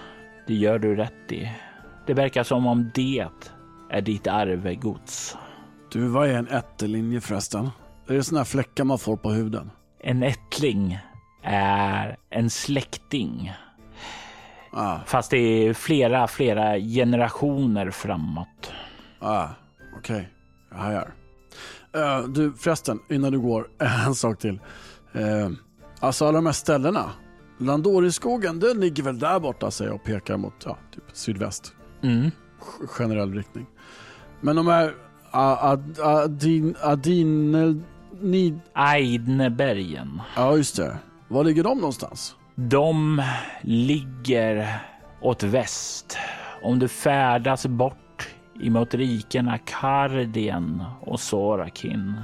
Det gör du rätt i. Det verkar som om det är ditt arvegods. Du, vad är en ättelinje förresten? Är det såna här fläckar man får på huden? En ättling är en släkting. Ah. Fast det är flera, flera generationer framåt. Ah, okej. Okay. Jag hajar. Uh, du förresten, innan du går, en sak till. Uh, alltså alla de här ställena. Landoriskogen, den ligger väl där borta säger jag och pekar mot ja, typ sydväst. Mm. Generell riktning. Men de här ad, adin, adin, ni... Aidnebergen. Ja, just det. Var ligger de någonstans? De ligger åt väst. Om du färdas bort emot rikena Kardien och Sorakin.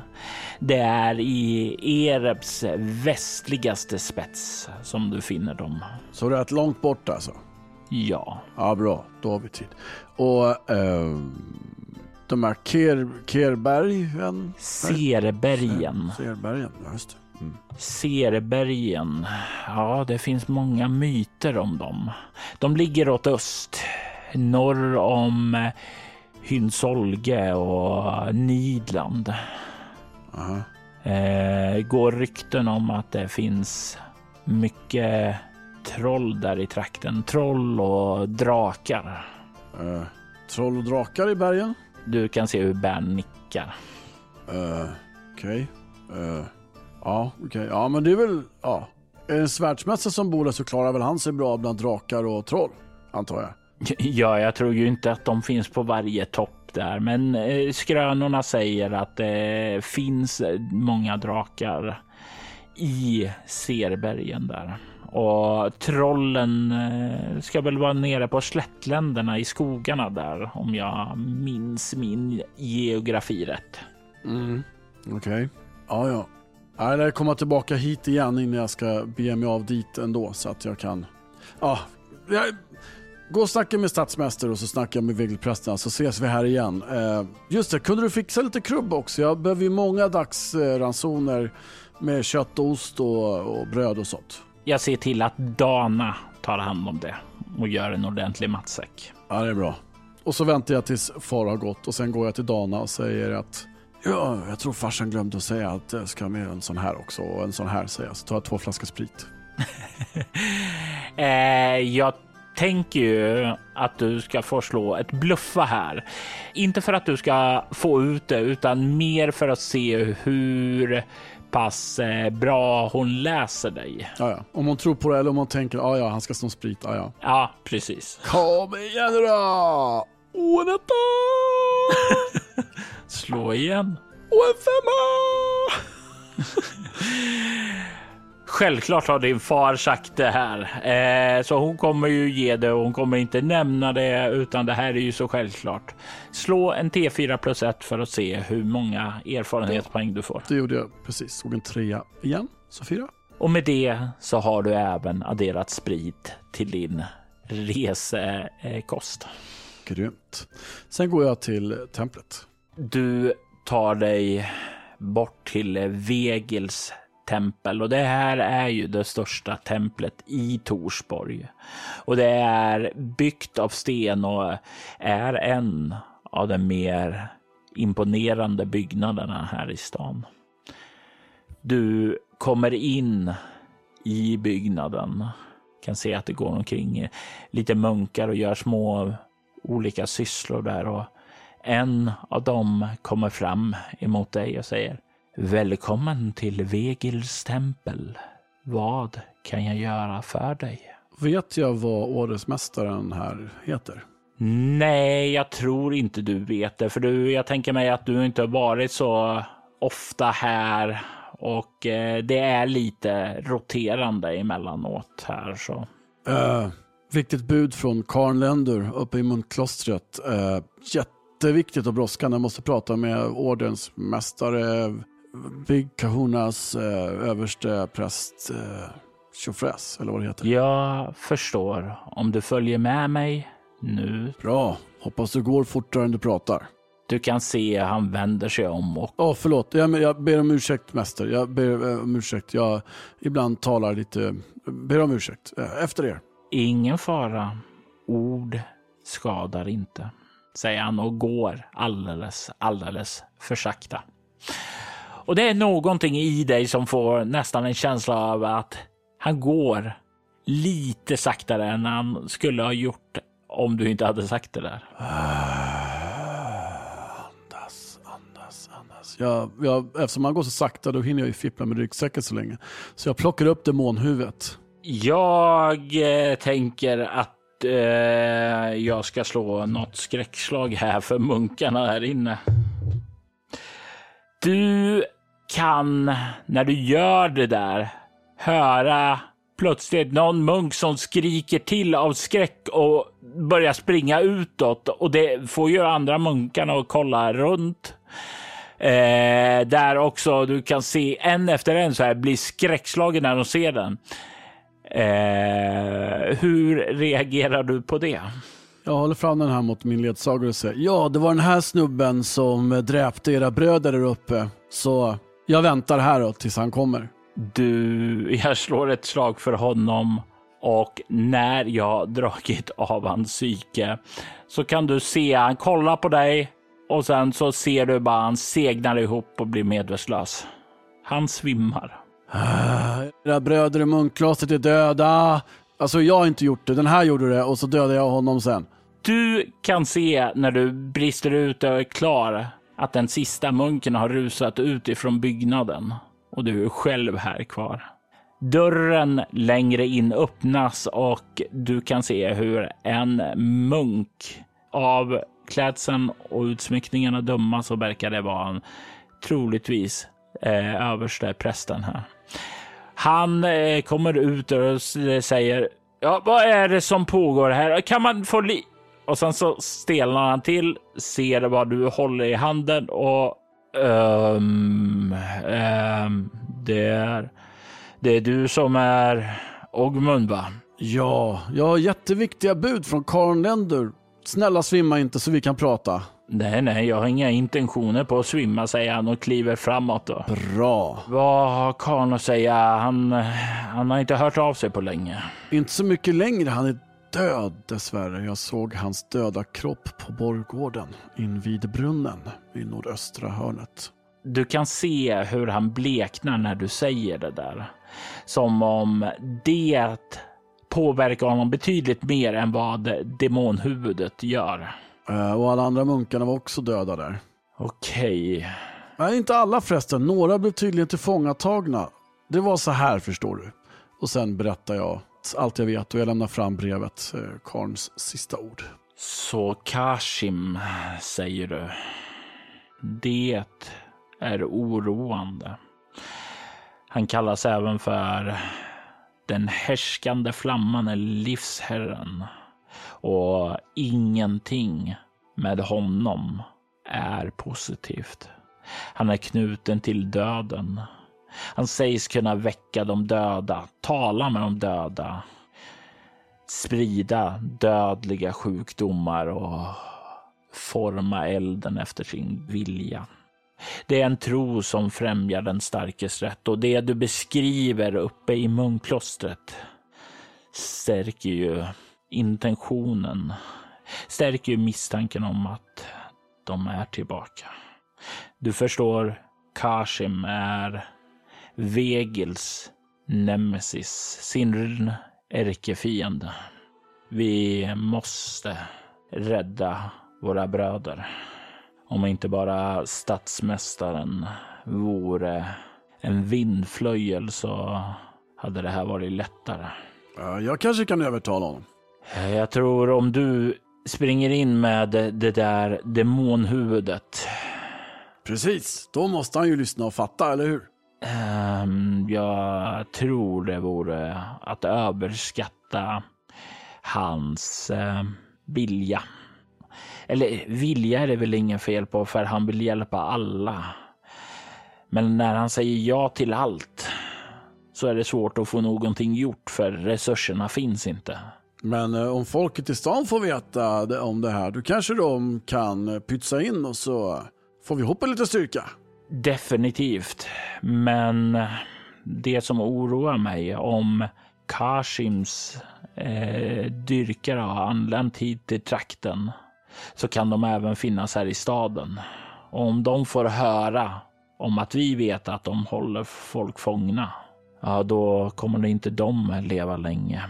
Det är i Erebs västligaste spets som du finner dem. Så det är ett långt bort alltså? Ja. Ja, bra. Då har vi tid. Och eh, de här Ker, Kerbergen? Serbergen. Serbergen, ja just det. Mm. Serbergen. Ja, det finns många myter om dem. De ligger åt öst, norr om Hynsolge och Nidland. Uh -huh. eh, går rykten om att det finns mycket troll där i trakten. Troll och drakar. Uh, troll och drakar i bergen? Du kan se hur Bern nickar. Uh, okej. Okay. Uh, ja, okej. Okay. Ja, men det är väl... Ja. Är det en svärdsmästare som bor där så klarar väl han sig bra bland drakar och troll, antar jag. Ja, jag tror ju inte att de finns på varje topp där, men eh, skrönorna säger att det finns många drakar i Serbergen där. Och trollen eh, ska väl vara nere på slättländerna i skogarna där om jag minns min geografi rätt. Mm. Okej. Okay. Ja, ja. Jag lär komma tillbaka hit igen innan jag ska bege mig av dit ändå så att jag kan... Ja, jag... Gå och snacka med stadsmästare och så snackar jag med vigselprästerna så ses vi här igen. Eh, just det, kunde du fixa lite krubb också? Jag behöver ju många dagsransoner med kött och ost och, och bröd och sånt. Jag ser till att Dana tar hand om det och gör en ordentlig matsäck. Ja, det är bra. Och så väntar jag tills far har gått och sen går jag till Dana och säger att Ja, jag tror farsan glömde att säga att jag ska med en sån här också och en sån här säger jag. Så tar jag två flaskor sprit. eh, jag tänker ju att du ska få slå ett bluffa här. Inte för att du ska få ut det, utan mer för att se hur pass eh, bra hon läser dig. Ja, ja. Om hon tror på det eller om hon tänker ja, ja, han ska sno sprit. Ja, ja. Ja, precis. Kom igen då! Åh, en Slå igen. Och en femma! Självklart har din far sagt det här, eh, så hon kommer ju ge det och hon kommer inte nämna det, utan det här är ju så självklart. Slå en T4 plus 1 för att se hur många erfarenhetspoäng du får. Det gjorde jag precis. Såg en trea igen, så fyra. Och med det så har du även adderat sprit till din resekost. Grymt. Sen går jag till templet. Du tar dig bort till Vegils tempel och det här är ju det största templet i Torsborg. Och det är byggt av sten och är en av de mer imponerande byggnaderna här i stan. Du kommer in i byggnaden. Kan se att det går omkring lite munkar och gör små olika sysslor där och en av dem kommer fram emot dig och säger Välkommen till Vegils tempel. Vad kan jag göra för dig? Vet jag vad ordensmästaren här heter? Nej, jag tror inte du vet det, för du, jag tänker mig att du inte har varit så ofta här och eh, det är lite roterande emellanåt här så. Uh, viktigt bud från Karl Lender uppe i munkklostret. Uh, jätteviktigt och brådskande. Jag måste prata med ordensmästare Big Kahunas eh, överste präst eh, Tjofräs, eller vad det heter. Jag förstår. Om du följer med mig nu. Bra. Hoppas det går fortare än du pratar. Du kan se han vänder sig om och... Ja, oh, förlåt. Jag, jag ber om ursäkt, mäster. Jag ber eh, om ursäkt. Jag ibland talar lite... Ber om ursäkt. Eh, efter er. Ingen fara. Ord skadar inte, säger han och går alldeles, alldeles för sakta. Och det är någonting i dig som får nästan en känsla av att han går lite saktare än han skulle ha gjort om du inte hade sagt det där. Andas, andas, andas. Jag, jag, eftersom han går så sakta då hinner jag ju fippla med ryggsäcken så länge. Så jag plockar upp demonhuvudet. Jag eh, tänker att eh, jag ska slå något skräckslag här för munkarna här inne. Du kan, när du gör det där, höra plötsligt någon munk som skriker till av skräck och börjar springa utåt och det får ju andra munkarna att kolla runt. Eh, där också du kan se en efter en så här blir skräckslagen när de ser den. Eh, hur reagerar du på det? Jag håller fram den här mot min ledsagare och säger ja, det var den här snubben som dräpte era bröder där uppe. Så jag väntar här då tills han kommer. Du, jag slår ett slag för honom och när jag dragit av hans psyke så kan du se han kollar på dig och sen så ser du bara han segnar ihop och blir medvetslös. Han svimmar. Ah, era bröder i munkklostret är döda. Alltså jag har inte gjort det, den här gjorde det och så dödade jag honom sen. Du kan se när du brister ut och är klar att den sista munken har rusat ut ifrån byggnaden och du är själv här kvar. Dörren längre in öppnas och du kan se hur en munk av klädseln och utsmyckningarna döma så verkar det vara en, troligtvis eh, överste prästen här. Han eh, kommer ut och säger Ja, vad är det som pågår här? Kan man få li och sen så stelnar han till, ser vad du håller i handen och um, um, Det är, det är du som är Ogmund va? Ja, jag har jätteviktiga bud från Karl Lender. Snälla svimma inte så vi kan prata. Nej, nej, jag har inga intentioner på att svimma, säger han och kliver framåt. Då. Bra. Vad har karln att säga? Han, han har inte hört av sig på länge. Inte så mycket längre. Han är död dessvärre. Jag såg hans döda kropp på borggården invid brunnen i nordöstra hörnet. Du kan se hur han bleknar när du säger det där. Som om det påverkar honom betydligt mer än vad demonhuvudet gör. Eh, Och alla andra munkarna var också döda där. Okej. Nej, inte alla förresten. Några blev tydligen tillfångatagna. Det var så här förstår du. Och sen berättar jag allt jag vet och jag lämnar fram brevet, eh, Karns sista ord. Så Kashim, säger du. Det är oroande. Han kallas även för den härskande flamman eller livsherren. Och ingenting med honom är positivt. Han är knuten till döden. Han sägs kunna väcka de döda, tala med de döda, sprida dödliga sjukdomar och forma elden efter sin vilja. Det är en tro som främjar den starkes rätt och det du beskriver uppe i munklostret stärker ju intentionen, stärker ju misstanken om att de är tillbaka. Du förstår, Kashim är Vegils nemesis, sin ärkefiende. Vi måste rädda våra bröder. Om inte bara statsmästaren vore en vindflöjel så hade det här varit lättare. Jag kanske kan övertala honom. Jag tror om du springer in med det där demonhuvudet. Precis, då måste han ju lyssna och fatta, eller hur? Um, jag tror det vore att överskatta hans uh, vilja. Eller vilja är det väl ingen fel på för han vill hjälpa alla. Men när han säger ja till allt så är det svårt att få någonting gjort för resurserna finns inte. Men eh, om folket i stan får veta om det här, då kanske de kan pytsa in och så får vi hoppa lite styrka. Definitivt. Men det som oroar mig om Kashims eh, dyrkare har anlänt hit till trakten så kan de även finnas här i staden. Och om de får höra om att vi vet att de håller folk fångna, ja då kommer det inte de leva länge.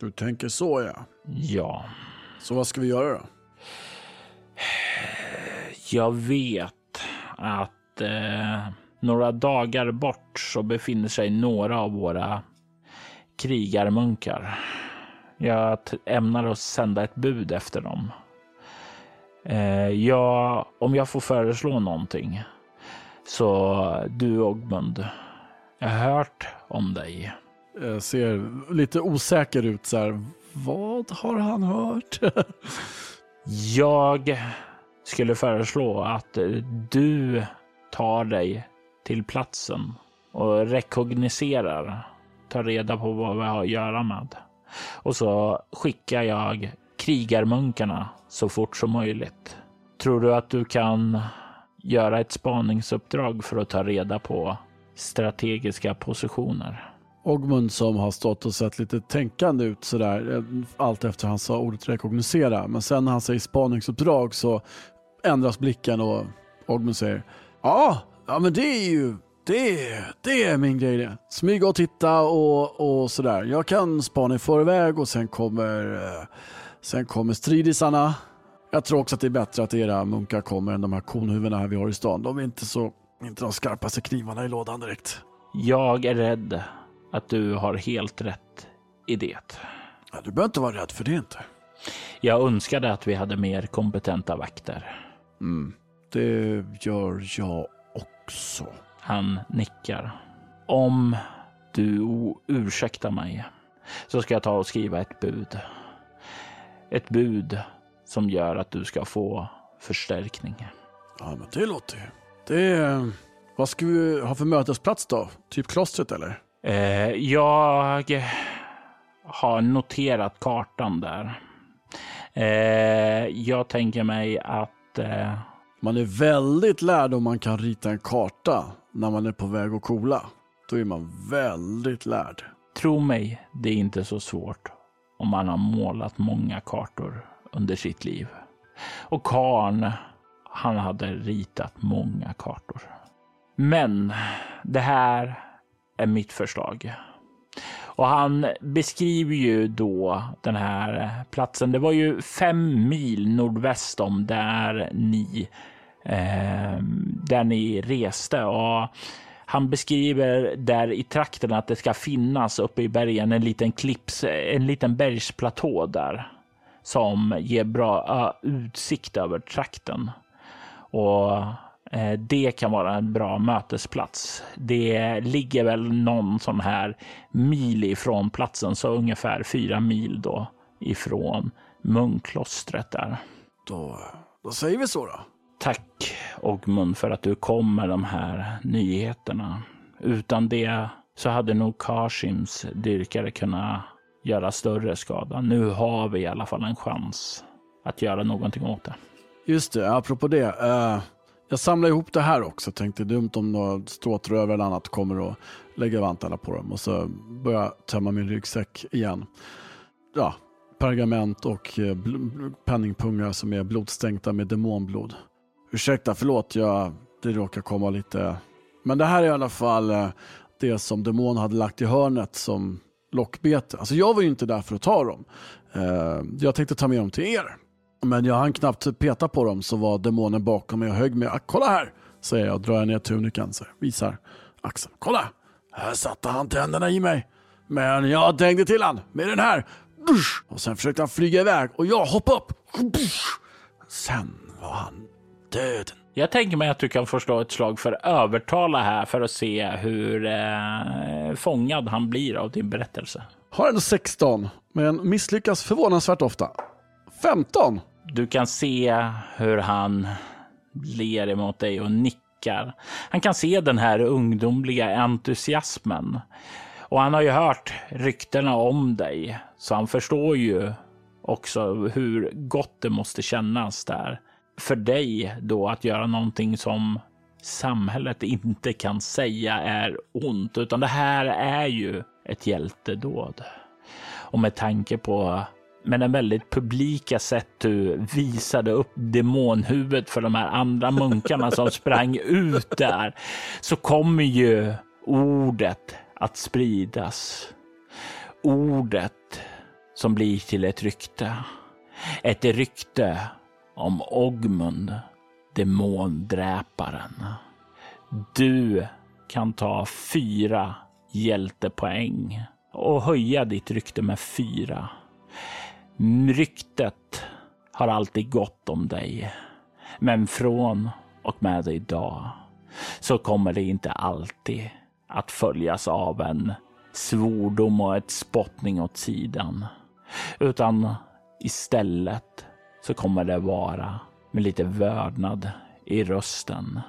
Du tänker så ja. Ja, Så vad ska vi göra då? jag vet att eh, några dagar bort så befinner sig några av våra krigarmunkar. Jag ämnar att sända ett bud efter dem. Eh, jag, om jag får föreslå någonting så du Ogmund, jag har hört om dig. Jag ser lite osäker ut så här. Vad har han hört? Jag skulle föreslå att du tar dig till platsen och rekogniserar, tar reda på vad vi har att göra med. Och så skickar jag krigarmunkarna så fort som möjligt. Tror du att du kan göra ett spaningsuppdrag för att ta reda på strategiska positioner? Ogmund som har stått och sett lite tänkande ut sådär, eh, allt efter han sa ordet rekognosera. Men sen när han säger spaningsuppdrag så ändras blicken och Ogmund säger ja, ja men det är ju, det, det är min grej det. Smyga och titta och, och sådär. Jag kan spana i förväg och sen kommer, eh, sen kommer stridisarna. Jag tror också att det är bättre att era munkar kommer än de här konhuvudena här vi har i stan. De är inte så, inte de skarpaste knivarna i lådan direkt. Jag är rädd att du har helt rätt i det. Ja, du behöver inte vara rädd för det inte. Jag önskade att vi hade mer kompetenta vakter. Mm. Det gör jag också. Han nickar. Om du ursäktar mig så ska jag ta och skriva ett bud. Ett bud som gör att du ska få förstärkning. Ja, men det låter ju. Det, Vad ska vi ha för mötesplats då? Typ klostret eller? Eh, jag har noterat kartan där. Eh, jag tänker mig att... Eh... Man är väldigt lärd om man kan rita en karta när man är på väg att kola. Då är man väldigt lärd. Tro mig, det är inte så svårt om man har målat många kartor under sitt liv. Och Karn, han hade ritat många kartor. Men det här är mitt förslag. Och han beskriver ju då den här platsen. Det var ju fem mil nordväst om där ni, eh, där ni reste. Och han beskriver där i trakten att det ska finnas uppe i bergen en liten klipps, en liten bergsplatå där som ger bra utsikt över trakten. Och det kan vara en bra mötesplats. Det ligger väl någon sån här mil ifrån platsen, så ungefär fyra mil då ifrån munkklostret där. Då, då säger vi så då. Tack Ogmund för att du kom med de här nyheterna. Utan det så hade nog Kashims dyrkare kunnat göra större skada. Nu har vi i alla fall en chans att göra någonting åt det. Just det, apropå det. Uh, jag samlar ihop det här också. Tänkte dumt om några ståtrövare eller annat kommer och lägger vantarna på dem och så börjar jag tömma min ryggsäck igen. Ja, pergament och eh, penningpungar som är blodstänkta med demonblod. Ursäkta, förlåt, jag, det råkar komma lite... Men det här är i alla fall eh, det som demon hade lagt i hörnet som lockbete. Alltså jag var ju inte där för att ta dem. Eh, jag tänkte ta med dem till er. Men jag hann knappt peta på dem så var demonen bakom mig och högg mig. Ah, kolla här, säger jag och drar ner tunikan. Visar axeln. Kolla, här satte han tänderna i mig. Men jag dängde till han med den här. Och sen försökte han flyga iväg och jag hoppade upp. Sen var han död. Jag tänker mig att du kan förstå ett slag för övertala här för att se hur eh, fångad han blir av din berättelse. Har en 16, men misslyckas förvånansvärt ofta. 15. Du kan se hur han ler emot dig och nickar. Han kan se den här ungdomliga entusiasmen. Och han har ju hört ryktena om dig, så han förstår ju också hur gott det måste kännas där för dig då att göra någonting som samhället inte kan säga är ont, utan det här är ju ett hjältedåd. Och med tanke på med den väldigt publika sätt du visade upp demonhuvudet för de här andra munkarna som sprang ut där, så kommer ju ordet att spridas. Ordet som blir till ett rykte. Ett rykte om Ogmund, demondräparen. Du kan ta fyra hjältepoäng och höja ditt rykte med fyra. Ryktet har alltid gått om dig. Men från och med idag så kommer det inte alltid att följas av en svordom och ett spottning åt sidan. Utan istället så kommer det vara med lite vördnad i rösten.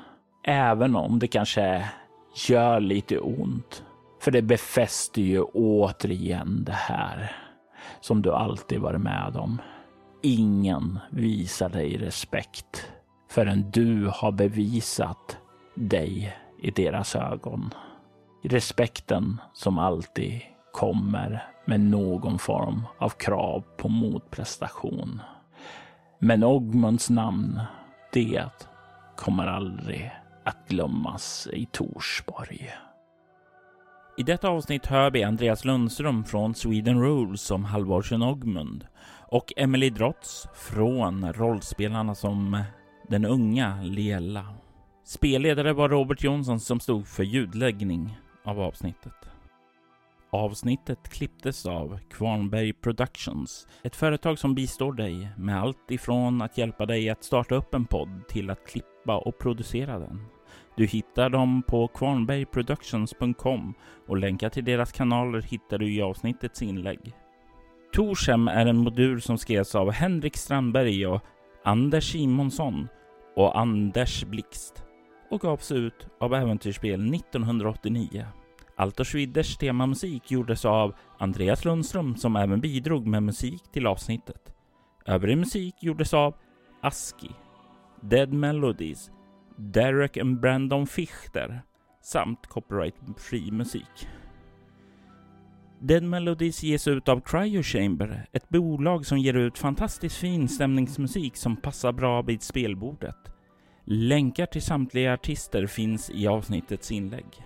Även om det kanske gör lite ont. För det befäster ju återigen det här som du alltid varit med om. Ingen visar dig respekt förrän du har bevisat dig i deras ögon. Respekten som alltid kommer med någon form av krav på motprestation. Men Ogmunds namn, det kommer aldrig att glömmas i Torsborg. I detta avsnitt hör vi Andreas Lundström från Sweden Rules som Halvorsen Ogmund och Emily Drotz från rollspelarna som den unga Lela. Spelledare var Robert Jonsson som stod för ljudläggning av avsnittet. Avsnittet klipptes av Kvarnberg Productions, ett företag som bistår dig med allt ifrån att hjälpa dig att starta upp en podd till att klippa och producera den. Du hittar dem på kvarnbergproductions.com och länkar till deras kanaler hittar du i avsnittets inlägg. Torshem är en modul som skrevs av Henrik Strandberg och Anders Simonsson och Anders Blixt och gavs ut av Äventyrsspel 1989. Alto Schwidders temamusik gjordes av Andreas Lundström som även bidrog med musik till avsnittet. Övrig musik gjordes av Aski, Dead Melodies, Derek and Brandon Fichter samt copyright-fri musik. Dead Melodies ges ut av Cryo Chamber, ett bolag som ger ut fantastiskt fin stämningsmusik som passar bra vid spelbordet. Länkar till samtliga artister finns i avsnittets inlägg.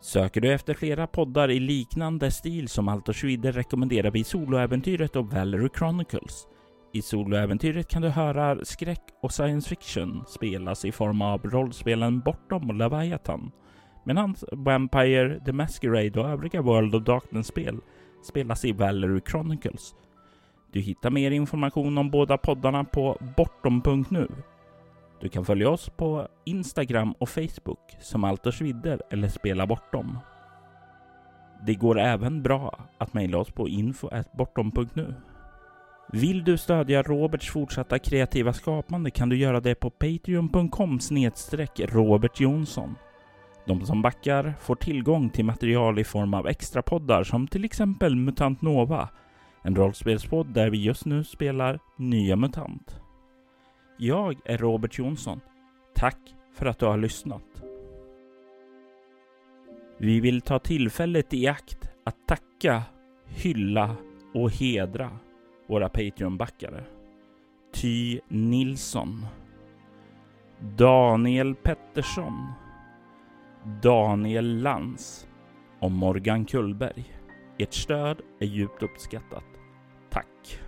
Söker du efter flera poddar i liknande stil som Alto Schwider rekommenderar vi Soloäventyret och Valerie Chronicles. I Soloäventyret kan du höra skräck och science fiction spelas i form av rollspelen Bortom och Leviathan. Medan Vampire, The Masquerade och övriga World of Darkness-spel spelas i Valerie Chronicles. Du hittar mer information om båda poddarna på bortom.nu. Du kan följa oss på Instagram och Facebook som Alters vidder eller Spela Bortom. Det går även bra att mejla oss på info.bortom.nu. Vill du stödja Roberts fortsatta kreativa skapande kan du göra det på patreon.com snedstreck Robert Jonsson. De som backar får tillgång till material i form av extra poddar som till exempel Mutant Nova, en rollspelspodd där vi just nu spelar Nya MUTANT. Jag är Robert Jonsson. Tack för att du har lyssnat. Vi vill ta tillfället i akt att tacka, hylla och hedra våra Patreon-backare. Ty Nilsson. Daniel Pettersson. Daniel Lans och Morgan Kullberg. Ert stöd är djupt uppskattat. Tack!